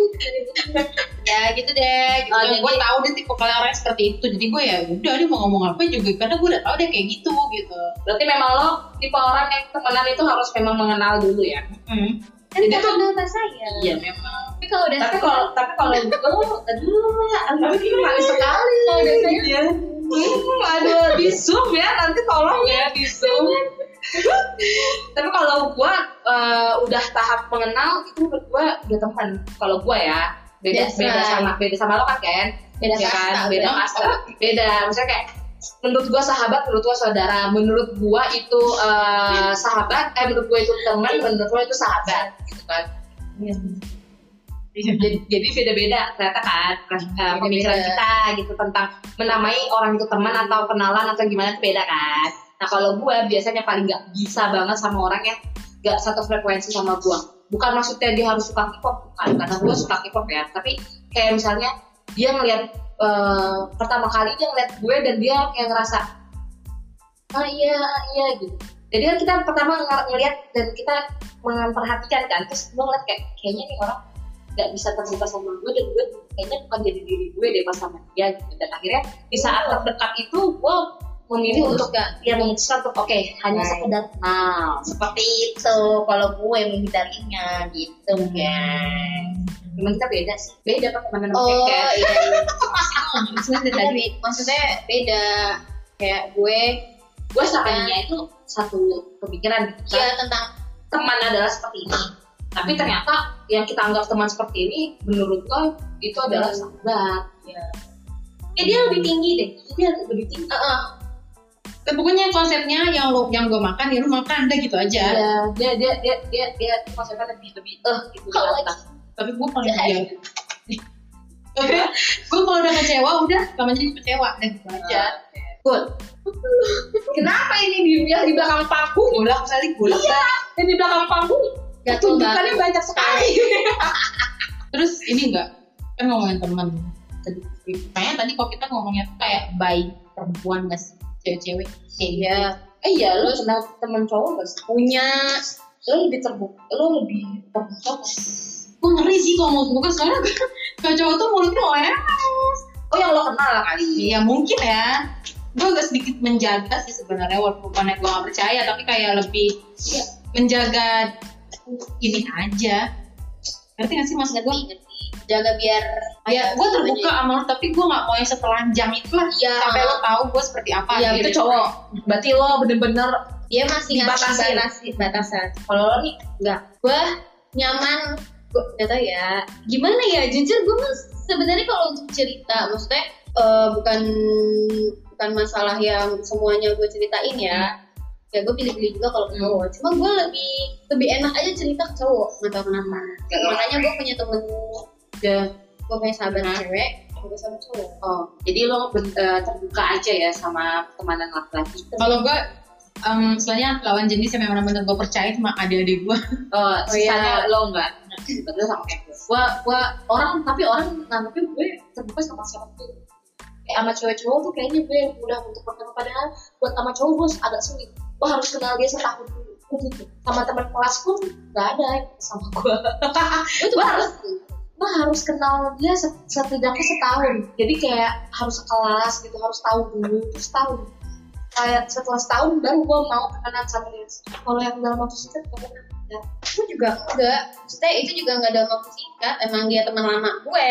ya gitu deh gitu. Oh, jadi- gue tahu dia tipe orang seperti itu jadi gue ya udah dia mau ngomong apa juga karena gue udah tahu dia kayak gitu gitu Berarti memang lo tipe orang yang temenan itu harus memang mengenal dulu ya. hmm. Kan itu udah saya Iya memang. tapi kalau udah Tapi kalau tapi kalau gue, aduh, aduh ini manis sekali. Kalau udah sayang, Iya. Hmm, aduh, di zoom ya nanti tolong ya di zoom. tapi kalau gue eh, udah tahap mengenal itu menurut gue udah teman. Kalau gue ya beda That's beda right. sama beda sama lo kan Ken? Beda Ya kan? beda beda. kasta, beda. Maksudnya kayak menurut gua sahabat, menurut gua saudara, menurut gua itu eh, sahabat, eh menurut gua itu teman, menurut gua itu sahabat, gitu kan. Jadi, jadi beda-beda ternyata kan eh, pemikiran kita gitu tentang menamai orang itu teman atau kenalan atau gimana itu beda kan. Nah kalau gua biasanya paling nggak bisa banget sama orang yang nggak satu frekuensi sama gua. Bukan maksudnya dia harus suka K-pop, bukan karena gua suka K-pop ya. Tapi kayak misalnya dia ngeliat eh, pertama kali dia ngeliat gue dan dia kayak ngerasa ah iya ah, iya gitu. Jadi kan kita pertama ng- ngeliat dan kita memperhatikan kan, terus gue ngeliat kayak kayaknya nih orang nggak bisa terbuka sama gue dan gue kayaknya bukan jadi diri gue deh pas sama dia gitu. Dan akhirnya di saat terdekat itu gue memilih untuk ya memutuskan untuk oke hanya Right. sekedar kenal seperti itu kalau gue menghindarinya gitu kan memang kita beda sih. Beda pak teman oh iya, iya. Maksudnya dari tadi. Tapi maksudnya beda. Kayak gue gue sarannya itu satu pemikiran gitu ya tentang teman adalah seperti ini. Tapi ternyata yang kita anggap teman seperti ini menurut gue itu adalah sahabat. Ya eh dia lebih tinggi deh. Dia lebih tinggi. Dan pokoknya konsepnya yang lo yang gue makan ya lu makan udah gitu aja. Iya, dia dia dia dia dia konsepnya lebih lebih eh gitu Kalau kan. Tapi gue paling Jahat. dia gue kalau udah kecewa udah namanya kecewa dan gitu aja Good. Kenapa ini di, yang di belakang panggung? bolak balik bolak Iya, yang di belakang panggung Gatel tunjukannya banyak sekali. terus ini enggak kan ngomongin teman Tadi- kayaknya tadi kok kita ngomongnya kayak baik perempuan gak sih cewek-cewek kayak gitu. Iya. Eh iya, lu kenal temen cowok gak sih? Punya. Lu lebih terbuka, lu lebih terbuka? Gue ngeri sih kalau mau buka soalnya kalau cowok tuh mulutnya oes Oh yang lo kenal lah kali. Iya mungkin ya. Gue agak sedikit menjaga sih sebenarnya walaupun bukannya gue gak percaya tapi kayak lebih ya, menjaga ini aja. Ngerti gak sih maksud gue? jaga biar ya gue terbuka sama lo tapi gue nggak mau yang setelanjang itu lah Iya. sampai lo tahu gue seperti apa Iya, gitu. itu cowok berarti lo bener-bener dia masih ngasih batasin batasan kalau lo nih enggak gue nyaman gue tau ya. Gimana ya? Jujur gue sebenarnya kalau untuk cerita maksudnya eh, bukan bukan masalah yang semuanya gue ceritain ya. Ya gue pilih-pilih juga kalau ke cowok. Cuma gue lebih lebih enak aja cerita ke cowok nggak tahu kenapa. Makanya gue punya temen Ya. gue punya sahabat Hah? cewek gue sahabat cowok. Oh jadi lo eh, terbuka aja ya sama pertemanan laki-laki? Kalau gue um, soalnya lawan jenis yang memang benar gue percaya sama adik-adik gue Oh, Oh, iya. sisanya lo enggak. Betul sama kayak gue. Gua orang tapi orang nganggapnya gue terbuka sama siapa pun. Kayak sama cewek cowok tuh kayaknya gue yang mudah untuk pertama padahal buat sama cowok gue agak sulit. Gue harus kenal dia setahun dulu. Gue gitu. Sama teman kelas pun gak ada yang sama gue. gue harus gue harus kenal dia set- setidaknya setahun. Jadi kayak harus sekelas gitu, harus tahu dulu, terus tahu. Kayak setelah setahun baru gue mau kenalan sama dia. Kalau yang dalam waktu singkat gak pernah. Ya. gue juga enggak maksudnya itu juga nggak dalam waktu singkat emang dia teman lama gue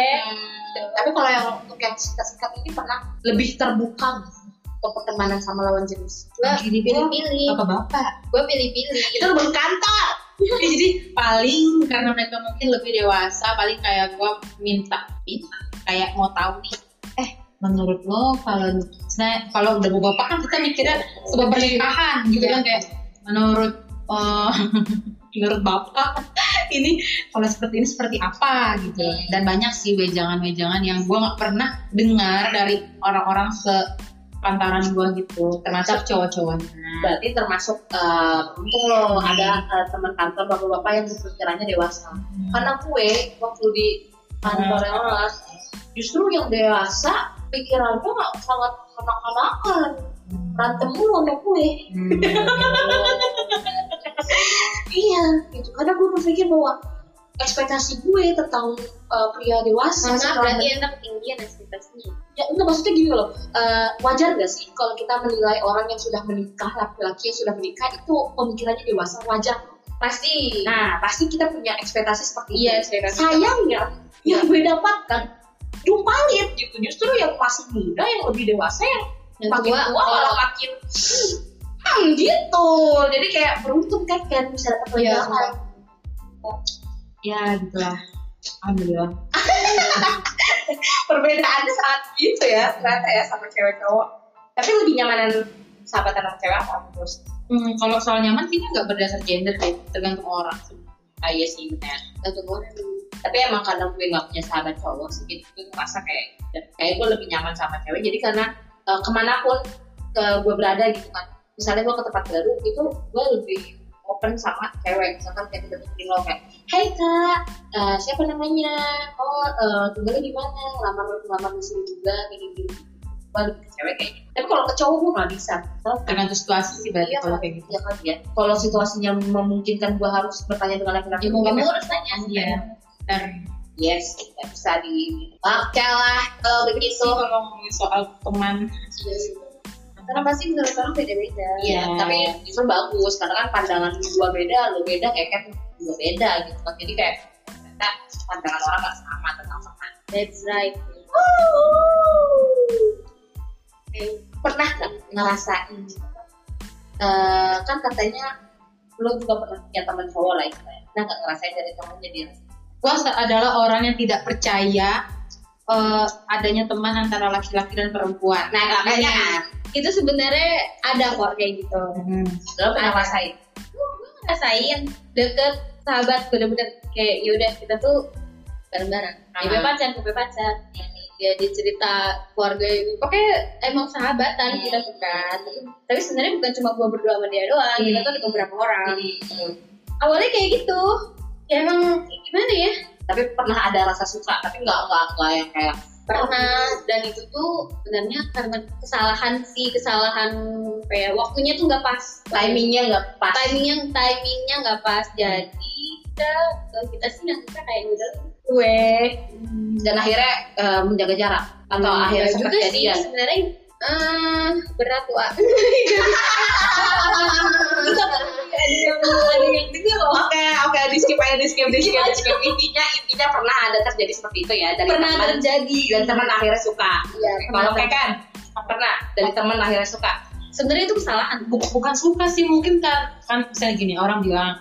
Tapi kalau yang untuk yang singkat-singkat ini pernah lebih terbuka untuk pertemanan sama lawan jenis. gue pilih-pilih bapak-bapak gue pilih-pilih Itu lebih kantor. jadi paling karena mereka mungkin lebih dewasa paling kayak gue minta minta kayak mau tahu nih eh menurut lo kalau misalnya kalau udah bapak kan kita mikirnya sebuah pernikahan gitu kan kayak menurut eh, menurut bapak ini kalau seperti ini seperti apa? gitu. Dan banyak sih wejangan-wejangan yang gue nggak pernah dengar dari orang-orang sepantaran gue gitu termasuk cowok-cowoknya. Berarti termasuk eh, untung lo ada eh, teman kantor bapak-bapak yang pikirannya dewasa. Karena gue waktu di kantor kelas justru yang dewasa pikirannya nggak sangat kanak-kanakan. Berantem mulu sama gue. Hmm. Iya, gitu. Karena gue berpikir bahwa ekspektasi gue tentang uh, pria dewasa setelah berarti anda ketinggian ekspektasinya ya enggak maksudnya gini loh uh, wajar gak sih kalau kita menilai orang yang sudah menikah laki-laki yang sudah menikah itu pemikirannya dewasa wajar pasti nah pasti kita punya ekspektasi seperti iya itu ekspektasi sayangnya yang gue dapatkan jumpalit gitu. Justru yang masih muda yang lebih dewasa yang yang makin tua tua malah kalau makin hmm, gitu. Jadi kayak beruntung kan kan bisa dapat Iya, wejangan ya gitulah. Alhamdulillah. Perbedaannya sangat gitu ya ternyata ya sama cewek cowok. Tapi lebih nyamanan sahabatan sama cewek apa terus? Hmm, kalau soal nyaman kayaknya nggak berdasar gender deh, tergantung orang. Ah, iya sih benar. tergantung orang tapi emang karena gue gak punya sahabat cowok sih gitu gue ngerasa kayak kayak gue lebih nyaman sama cewek. Jadi karena eh, ke mana pun ke gue berada gitu kan misalnya gue ke tempat baru itu gue lebih open sama cewek. Misalkan kayak kita bikin lo kayak Hai kak eh, siapa namanya? Oh eh, tinggalnya di mana? Lamar lamar di sini juga kayak gitu gue lebih ke cewek kayak gitu. Tapi kalau ke cowok gue nggak bisa. Tergantung situasi sih berarti Iya kalau kayak gitu. iya kan ya. Kalau situasinya memungkinkan gue harus bertanya dengan laki-laki, ya mungkin kamu harus tanya. Iya. Dan yes, nggak bisa di Oke lah kalau begitu. kalau ngomongin soal teman, karena pasti menurut orang beda-beda Iya, tapi justru bagus karena kan pandangan gue beda, lo beda, kayak kan beda gitu kan. Jadi kayak ternyata pandangan orang gak sama tentang teman. that's right Pernah nggak ngerasain? eh, kan katanya lo juga pernah punya teman cowok lah. Pernah nggak ngerasain dari temen jadi gue adalah orang yang tidak percaya eh, adanya teman antara laki-laki dan perempuan. Nah, makanya itu sebenarnya ada kok kayak gitu Hmm. lo pernah ngerasain? gue ngerasain deket sahabat bener-bener kayak yaudah kita tuh bareng-bareng Ah. ya pacar gue pacar ya dia cerita keluarga itu pokoknya emang sahabatan Hmm. kita tuh kan tapi sebenarnya bukan cuma gue berdua sama dia doang kita tuh ada beberapa orang Hmm. awalnya kayak gitu ya emang gimana ya? Tapi pernah ada rasa suka tapi nggak nggak nggak yang kayak pernah dan itu tuh sebenarnya karena kesalahan sih kesalahan kayak waktunya tuh nggak pas. Timingnya nggak pas. Timingnya timingnya nggak pas. Jadi kita kalau kita sih nganggapnya kayak udah gue dan akhirnya eh, menjaga jarak atau Hmm, akhirnya ya sempat jadian? sebenarnya eh berat wa ada yang loh Oke, oke, di skip aja, di skip, di skip, di skip. Intinya, intinya pernah ada terjadi seperti itu ya dari pernah teman terjadi. dan teman akhirnya suka. Iya, Kalau kayak kan pernah dari teman akhirnya suka. sebenarnya itu kesalahan. Bu- bukan suka sih mungkin kan kan misalnya gini orang bilang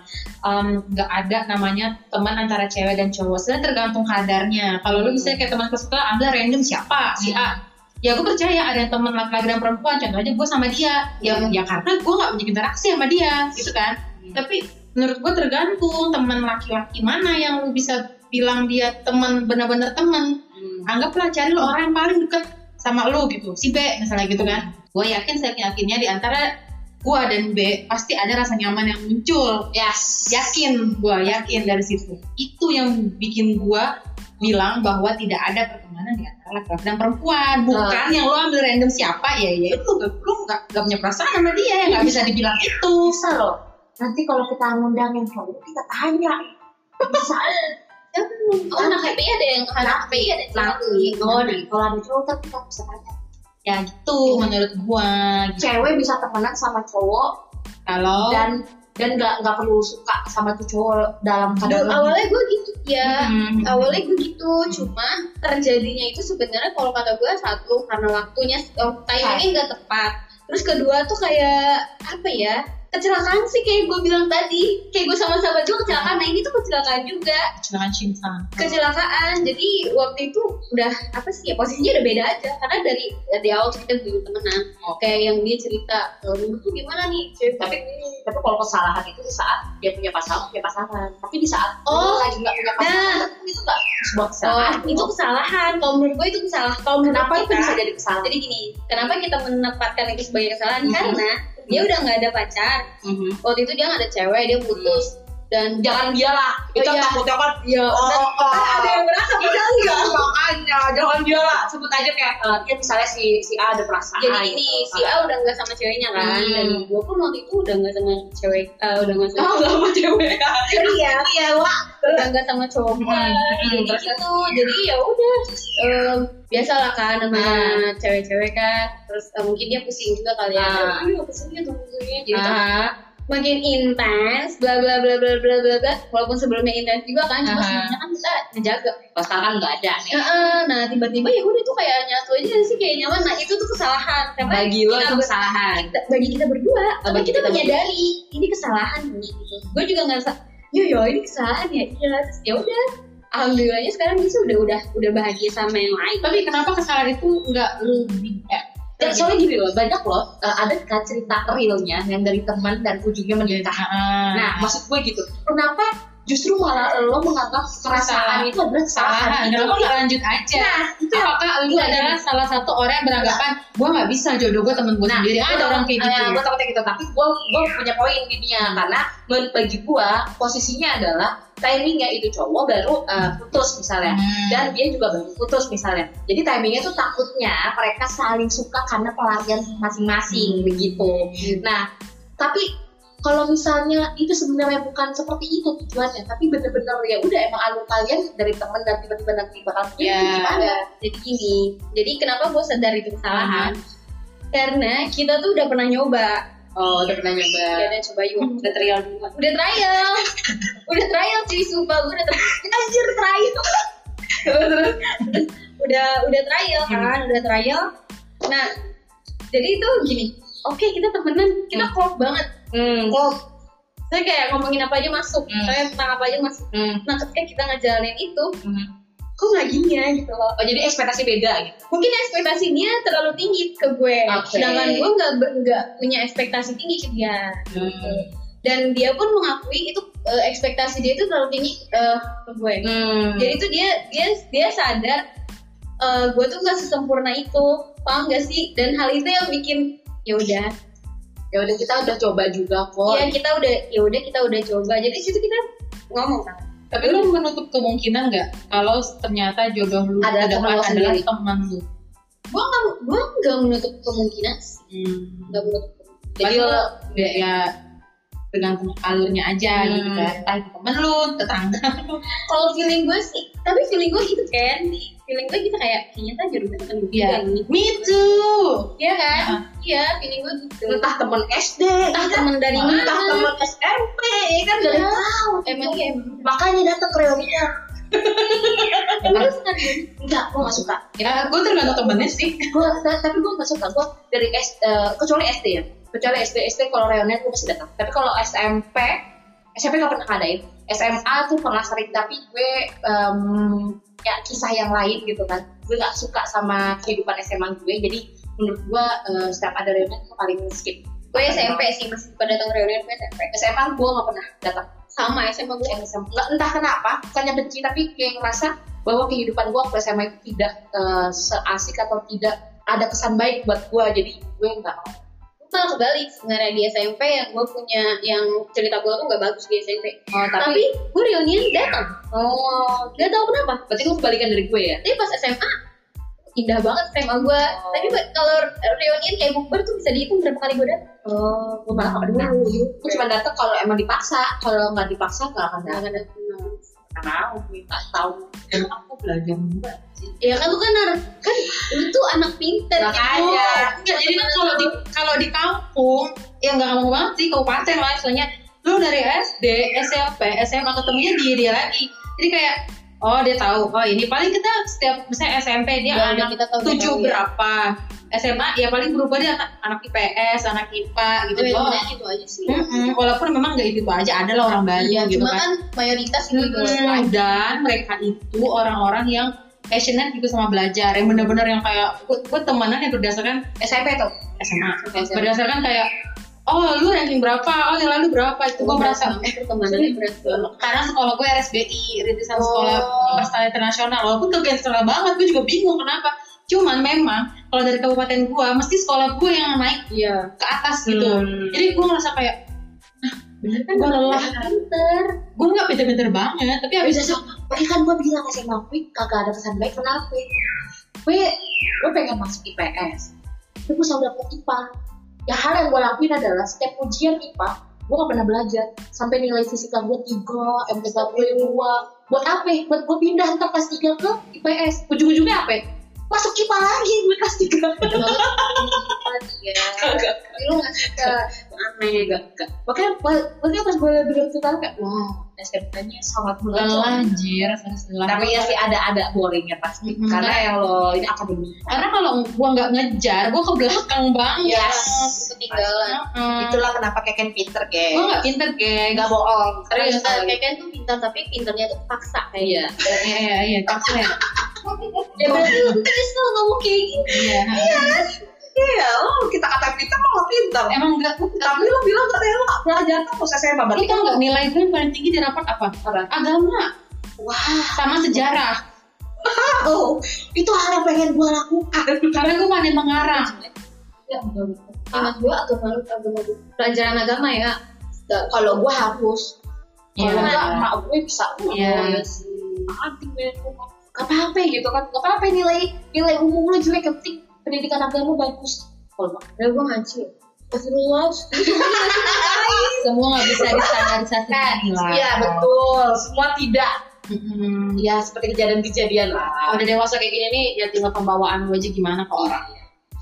nggak ada namanya teman antara cewek dan cowok. Sebenarnya tergantung kadarnya. Kalau lu misalnya kayak teman kesuka ambil random siapa? Si A ya gue percaya ada teman laki-laki dan perempuan contohnya gue sama dia. Ya ya karena gue nggak punya interaksi sama dia gitu kan. Tapi menurut gue tergantung teman laki-laki mana yang lu bisa bilang dia teman benar-benar teman. Anggaplah cari lo orang yang paling dekat sama lu gitu. Si B misalnya gitu kan. Gue yakin saya yakinnya di antara gue dan B pasti ada rasa nyaman yang muncul. Yes. yakin gue yakin dari situ. Itu yang bikin gue bilang bahwa tidak ada pertemanan di antara laki-laki dan perempuan bukan yang lo ambil random siapa. Ya ya itu. Lu nggak nggak punya perasaan sama dia. Ya nggak bisa dibilang itu. Bisa loh. Nanti kalau kita ngundang yang cowok, kita tanya. Bisa. oh anak KPI ada yang anak KPI ada yang Nanti, oh, kalau ada cowok kan kita bisa tanya. ya gitu menurut gue gitu. Cewek bisa temenan sama cowok kalau dan dan nggak nggak perlu suka sama tuh cowok dalam keadaan awalnya gue gitu ya. Hmm. awalnya gue gitu. Cuma terjadinya itu sebenarnya kalau kata gue satu karena waktunya oh, timingnya nggak tepat. Terus kedua tuh kayak apa ya kecelakaan sih kayak gue bilang tadi. Kayak gue sama sahabat gue kecelakaan. Nah ini tuh kecelakaan juga. Kecelakaan cinta. Kecelakaan. Jadi waktu itu udah apa sih ya posisinya udah beda aja. Karena dari dari awal kita belum temenan. Kayak yang dia cerita "Eh, dulu tuh gimana nih? Cewek tapi tapi kalau kesalahan itu di saat dia punya pasangan punya pasangan. Tapi di saat Oh, dia lagi nggak punya pasangan itu nggak sebuah Oh, kesalahan. itu kesalahan. Kalau menurut gue itu kesalahan. Kalau menurut kenapa itu kita, bisa jadi kesalahan? Jadi gini, kenapa kita menempatkan itu sebagai kesalahan? Mhm. Karena dia udah nggak ada pacar. Mhm. Waktu itu dia nggak ada cewek, dia putus. Dan jangan dia lah Oh, itu iya. takutnya kan ya, Oh, dan oh, kan ada yang merasa padahal enggak. makanya jangan dia lah sebut aja kayak eh, ya misalnya si si A ada perasaan Jadi ini si A udah nggak sama ceweknya kan, Hmm. dan gue pun waktu itu udah nggak sama cewek, eh, udah nggak sama Oh, sama cewek iya, iya, wah, udah nggak sama cowok. Hmm, Jadi gitu, jadi ya udah, em, biasalah kan sama Hmm. cewek-cewek kan, terus eh, mungkin dia pusing juga kali ya. Ah. Aduh, pusingnya tuh pusingnya. Jadi Ah, makin intens bla bla bla bla bla bla bla. Walaupun sebelumnya intens juga kan cuma Aha. sebenarnya kan kita ngejaga. Pas sekarang nggak ada nih. Ya, eh, nah tiba-tiba ya udah tuh kayak nyatu aja sih kayak nyaman. Nah itu tuh kesalahan. Karena bagi lo itu kesalahan. kita- bagi kita berdua. Oh, bagi kita kita menyadari ini kesalahan nih gitu. Gue juga ngerasa yo yo ini kesalahan ya iya terus ya udah alhamdulillahnya sekarang sih udah udah udah bahagia sama yang lain tapi kenapa kesalahan itu nggak lu di- eh, Dan soalnya gini loh, banyak loh, eh, ada kan cerita realnya yang dari teman dan ujungnya menikah. Ah. Nah, maksud gue gitu, kenapa justru malah lo menganggap perasaan itu adalah kesalahan? kesalahan kenapa nggak lanjut aja. Nah, itu apakah lu adalah salah satu orang yang beranggapan gue nggak bisa jodoh gue temen gue Nah, sendiri. Ada orang kayak gitu. gue takutnya gitu, tapi gue gue punya poin intinya karena men- bagi gue posisinya adalah timingnya itu cowok baru eh, putus misalnya. Hmm. dan dia juga baru putus misalnya. Jadi timingnya tuh takutnya mereka saling suka karena pelarian masing-masing begitu. Nah, tapi kalau misalnya itu sebenarnya bukan seperti itu tujuannya, tapi bener-bener ya udah emang alur kalian dari temen dan tiba-tiba nanti bakal Ya. gimana? jadi gini jadi kenapa gue sadar itu kesalahan? Karena kita tuh udah pernah nyoba. Oh, udah pernah nyoba. ya udah coba yuk. Udah trial dulu. udah trial. Udah trial cuy sumpah gue udah trial anjir trial. Terus udah udah trial kan udah trial. Nah jadi itu gini. Oke kita temenan. Kita klop banget Hmm. saya kayak ngomongin apa aja masuk Hmm. saya tentang apa aja masuk Hmm. nah ketika kita ngejalanin itu Hmm. kok nggak gini ya gitu loh Oh, jadi ekspektasi beda gitu. mungkin ekspektasi dia terlalu tinggi ke gue Oke. sedangkan gue nggak nggak punya ekspektasi tinggi ke dia gitu. dan dia pun mengakui itu eh, ekspektasi dia itu terlalu tinggi eh, ke gue Hmm. jadi tuh dia dia dia sadar eh, gue tuh nggak sesempurna itu paham gak sih dan hal itu yang bikin ya udah ya udah kita udah coba juga kok. ya kita udah ya udah kita udah coba jadi situ kita ngomong kan tapi lu menutup kemungkinan nggak kalau ternyata jodoh lu Ada teman adalah teman lu gue nggak gue nggak menutup kemungkinan hmm. nggak menutup kemungkinan. jadi lo ya, ya tergantung alurnya aja Hmm. gitu kan entah temen lu tetangga lu kalau feeling gue sih tapi feeling gue gitu kan feeling gue kita kayak kayaknya tuh jurusan temen gue Iya. yang ini Me too. Iya kan? Iya, feeling gue gitu. entah temen SD Entah ya kan? temen dari entah mana. temen SMP ya kan gak yang Iya. tahu Emang iya emang. makanya datang ke reunian Terus kan enggak gue gak suka Ya, gue tergantung temennya sih. gue tapi gue gak suka gue dari S, eh, kecuali SD ya kecuali SD SD kalau reunian gue pasti datang tapi kalau SMP SMP gak pernah ngadain SMA tuh pernah sering tapi gue ya kisah yang lain gitu kan. Gue gak suka sama kehidupan SMA gue jadi menurut gue eh, setiap ada reunian gue paling skip gue SMP sih masih pada datang reunian gue SMP. SMA gue gak pernah datang. Sama SMA gue. SMA nggak entah kenapa bukannya benci tapi kayak ngerasa bahwa kehidupan gue waktu SMA itu tidak eh, seasik atau tidak ada kesan baik buat gue jadi gue nggak mau malah kebalik sebenarnya di SMP yang gue punya yang cerita gue tuh gak bagus di SMP. oh, Tapi gue reunian datang. oh Gak tau kenapa. berarti gue kebalikan dari gue ya Tapi pas SMA indah banget SMA gue. Oh. Tapi buat- kalau reunian kayak bukber tuh bisa dihitung berapa kali gue datang. oh gue malah nggak dulu gue cuma datang kalau emang dipaksa kalau nggak dipaksa nggak akan datang Gue nggak tahu Dan aku belajar juga sih. Ya kan lu kan kan lu tuh anak pinter Makanya. gitu. Enggak, jadi kan kalau di kalau di kampung ya nggak ngomong banget sih kabupaten lah soalnya lu dari SD, SMP, SMA ketemunya dia dia lagi. Jadi kayak oh dia tahu oh ini paling kita setiap misalnya SMP dia Ya, anak kita tahu tujuh ya. SMA ya paling berubah dia anak, anak IPS, anak IPA gitu Oh, ya, doang. udah gitu aja sih. Mm-mm, walaupun memang nggak itu aja ada lah orang Bali Iya, gitu cuma kan. kan mayoritas itu Mm-mm, doang. dan mereka itu orang-orang yang passionate gitu sama belajar yang bener-bener yang kayak gue, temenan yang berdasarkan SMP tuh SMA berdasarkan kayak oh lu ranking berapa oh yang lalu berapa itu gue merasa eh pertemanannya berat karena sekolah gue RSBI rintisan Oh. sekolah berskala internasional walaupun kegenstral banget gue juga bingung kenapa cuman memang kalau dari kabupaten gue mesti sekolah gue yang naik Iya. ke atas gitu. Hmm. jadi gue ngerasa kayak ah bener kan gue lelah Pinter. gue nggak pinter-pinter banget tapi habis itu Makanya kan gue bilang SMA gue kagak ada kesan baik kenapa gue gue pengen masuk IPS tapi gue selalu dapet IPA ya hal yang gue lakuin adalah setiap ujian IPA gue gak pernah belajar. Sampai nilai fisika gue tiga MTK gue dua buat apa? Buat gue pindah ntar kelas tiga ke IPS ujung-ujungnya apa masuk IPA lagi gue kelas tiga. Iya. lu nggak suka. aneh gak gak. Makanya makanya pas gue itu kan kayak wah SMK-nya sangat lelah anjir tapi ya sih ada ada boringnya pasti. Mhm. karena yang lo ini akademi karena kalau gue nggak ngejar gue ke belakang banget. Yes. Ketinggalan. Heeh. itulah kenapa keken pinter gue geng nggak pinter geng. Nggak bohong. Terus kayak kan tuh pintar tapi pintarnya tuh paksa iya. kayak. iya iya iya paksa ya berarti lu terus tuh ngomong kayak gini. iya iya lo kita kata pinter lo pinter emang nggak tapi lo bilang katanya lo gak belajar terus SMA berarti tau nggak nilai gue yang paling tinggi di rapat apa Apa? agama wah sama sejarah oh itu hal yang pengen gue lakukan karena gue pandai mengarang Ya enggak. Mas gue agama agama gue. Pelajaran agama ya. kalau gue harus kalau Iya. enggak emak gue bisa Iya. anti gue gak apa-apa gitu kan gak apa-apa nilai nilai umum lo jelek penting pendidikan agama bagus kalau Ya gue ngaji. Astagfirullah. semua nggak bisa distandarisasikan nilai Iya betul, semua tidak. Mm-mm. Ya seperti kejadian-kejadian lah. kalau udah dewasa kayak gini nih ya tinggal pembawaan gue aja gimana ke orang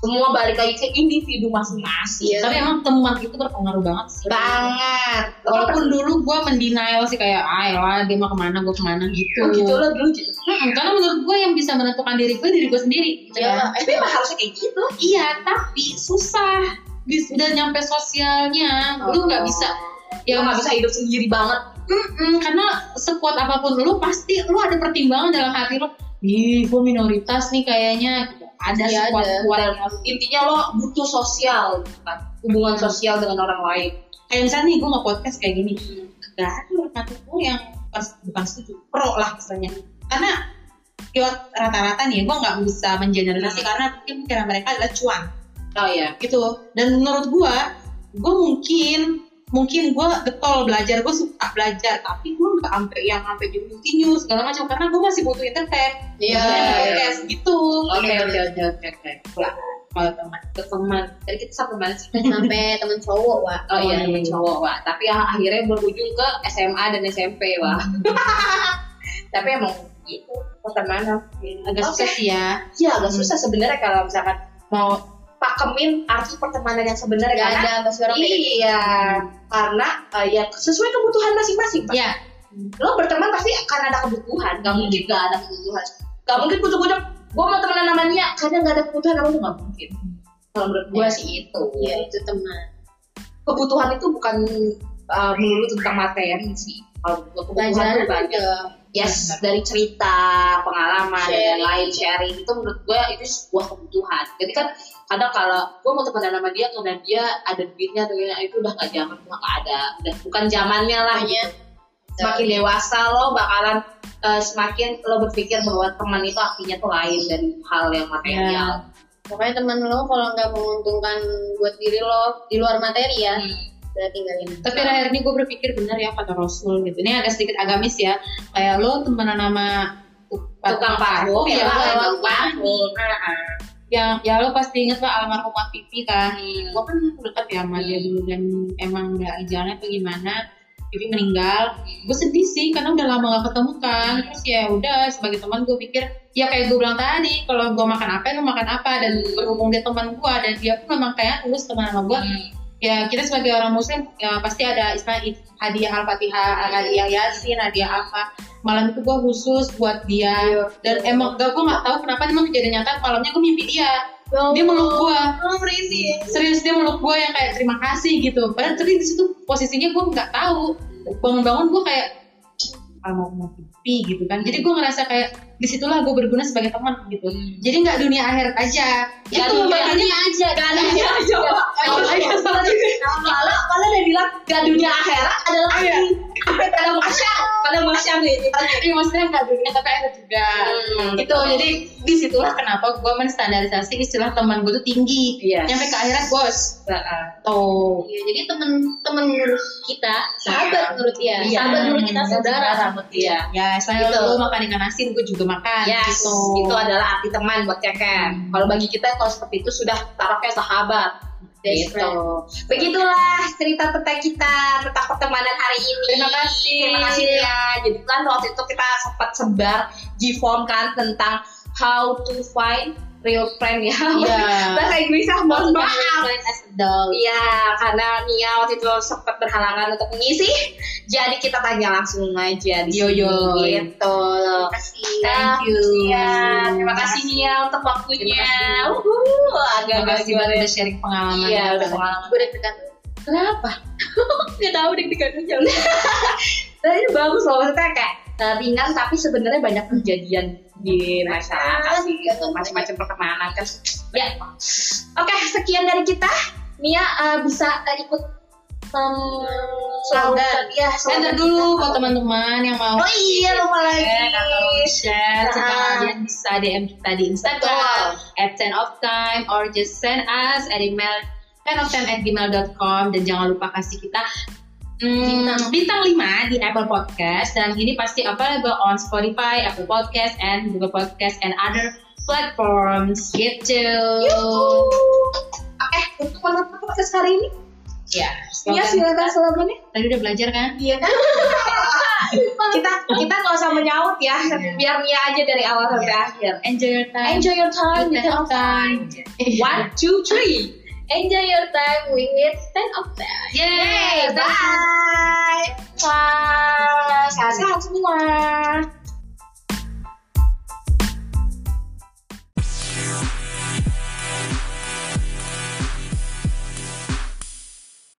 Semua balik lagi ke individu masing-masing. Iya. tapi emang teman itu berpengaruh banget sih Banget. walaupun dulu gue mendenial sih kayak ah lah dia mau ke mana gue ke mana gitu Oh, gitu lo dulu gitu. Mm-mm, karena menurut gue yang bisa menentukan diri gue diri gue sendiri gitu Ya, kan. Tapi emang harusnya kayak gitu. iya tapi susah udah nyampe sosialnya lu nggak bisa Ya ya nggak bisa hidup sendiri banget. Mm-mm, karena sekuat apa pun lu pasti lu ada pertimbangan dalam hati lu ih gue minoritas nih kayaknya gitu. Ada Iya, sekuat ada. kuat Dan intinya lo butuh sosial, gitu kan? Hubungan sosial dengan orang lain. kayak misalnya nih gue nggak podcast kayak gini gak ada orang gue yang pas- bukan setuju pro lah misalnya karena ya rata-rata nih gue nggak bisa mengeneralisasi Hmm. karena mungkin pikiran mereka adalah cuan Oh iya. gitu dan menurut gue gue mungkin mungkin gue getol belajar gue suka belajar tapi gue nggak sampai yang sampai jadi multi news segala macam karena gue masih butuh internet Iya. Butuh podcast gitu Oke oke oke oke kalau teman ke teman. Tadi kita sampai mana sih? Sampai temen cowok, Wak. Oh iya, iya. temen cowok, Wak. Tapi ya, akhirnya berujung ke SMA dan SMP, Wak. Tapi emang gitu. pertemanan agak Oke. susah sih ya Iya agak susah sebenarnya kalau misalkan mau pakemin arti pertemanan yang sebenarnya Gak karena ada pasti orang iya karena eh, ya sesuai kebutuhan masing-masing Pak. ya lo berteman pasti akan ada kebutuhan. Gak mungkin gak ada kebutuhan. Gak mungkin kucuk-kucuk gue mau temenan sama dia kadang gak ada kebutuhan tuh gak mungkin. Kalau menurut gue sih itu. Iya itu teman. kebutuhan itu bukan uh, melulu tentang materi sih. Kalau kebutuhan tuh banyak. yes dari cerita pengalaman dan Sharing. lain sharing itu menurut gue itu sebuah kebutuhan. Jadi kan kadang kalau gue mau temenan sama dia karena dia ada duitnya atau gimana, itu udah gak zaman udah gak ada. Udah bukan zamannya lah Makanya semakin dewasa lo bakalan uh, semakin lo berpikir bahwa teman itu artinya tuh lain dari hal yang material. Pokoknya teman lo kalau nggak menguntungkan buat diri lo di luar materi ya, udah tinggalin. tapi akhir ini gue berpikir benar ya kata Rasul gitu. Ini agak sedikit agamis ya. Kayak lo temenan sama tukang parfum ya ya, emang parfum yang ya lo pasti inget lah almarhumah Pipi kan. Hmm. gue kan dekat ya sama dia dulu dan emang nggak jalannya tuh gimana Pipi meninggal. Gue sedih sih karena udah lama gak ketemu kan. Terus ya udah sebagai teman gue pikir ya kayak gue bilang tadi kalau gue makan apa lo makan apa? Dan berhubung dia teman gue dan dia pun memang kayak tulus teman sama gue ya kita sebagai orang muslim ya pasti ada istilah hadiah al-fatihah hadiah yasin hadiah apa. Malam itu gue khusus buat dia. Dan emang gak gue nggak tahu kenapa emang kejadian nyata malamnya gue mimpi dia. Dia meluk gue Oh serius dia meluk gue yang kayak terima kasih gitu. Padahal tadi di situ posisinya gue nggak tahu. Bangun-bangun gue kayak ah, mau mau pipi gitu kan. Jadi gue ngerasa kayak di situlah gue berguna sebagai teman gitu. Jadi nggak dunia akhirat aja. Gak itu dunia. makanya aja gak dunia aja malah malah dia bilang gak dunia akhirat ada lagi pada masya pada masya nih Iya maksudnya nggak dunia tapi akhirat juga. Hmm, gitu. Jadi di situlah kenapa gue menstandarisasi istilah teman gue tuh tinggi. Yes. nyampe ke akhirat bos. Tuh. Iya, jadi teman-teman menurut kita sahabat menurut dia, Iya. sahabat menurut kita saudara. menurut dia. Ya selain Gitu. lo makan ikan asin gue juga makan Yes, gitu. itu adalah arti teman buat Keke. Kalau bagi kita kalau seperti itu sudah taruhnya sahabat. Best Gitu. Begitulah cerita tentang kita tentang pertemanan hari ini. Terima kasih. Terima kasih ya. Jadi kan waktu itu kita sempat sebar G-form kan tentang how to find real friend ya. Iya. Bahasa Inggrisnya mohon maaf. Iya, karena Nia waktu itu sempat berhalangan untuk mengisi. Jadi kita tanya langsung aja di Yo, sini. yo. Gitu. Terima kasih. Thank you. Iya, terima kasih Nia untuk waktunya. Uhuh, agak-agak gimana ya? udah sharing pengalaman. Iya, udah pengalaman. Gue deg-degan. Kenapa? Gak tahu deg-degan aja. Nah, ini bagus loh, maksudnya kayak uh, ringan tapi sebenarnya banyak kejadian di masyarakat sih, gitu. macam-macam pertemanan kan. Ya, oke sekian dari kita. Nia uh, bisa uh, ikut um, Slogan. ya, Enter dulu buat teman-teman yang mau Oh iya lupa lagi. share atau share serta Ah. kalian bisa DM kita di Instagram at 10 of time or just send us an email 10 of time at gmail.com dan jangan lupa kasih kita hmm, bintang 5 di Apple Podcast dan ini pasti available on Spotify, Apple Podcast, and Google Podcast and other platforms gitu. Oke, untuk menutup podcast hari ini, Ya, slogan silakan slogannya. tadi udah belajar kan? Iya kan? kita kita nggak usah menyaut ya, biar Nia aja dari awal sampai akhir. Enjoy your time. Enjoy your time, 10 of time. One, two, three. Enjoy your time with 10 of them. Yay! Bye. Bye. Sehat-sehat semua.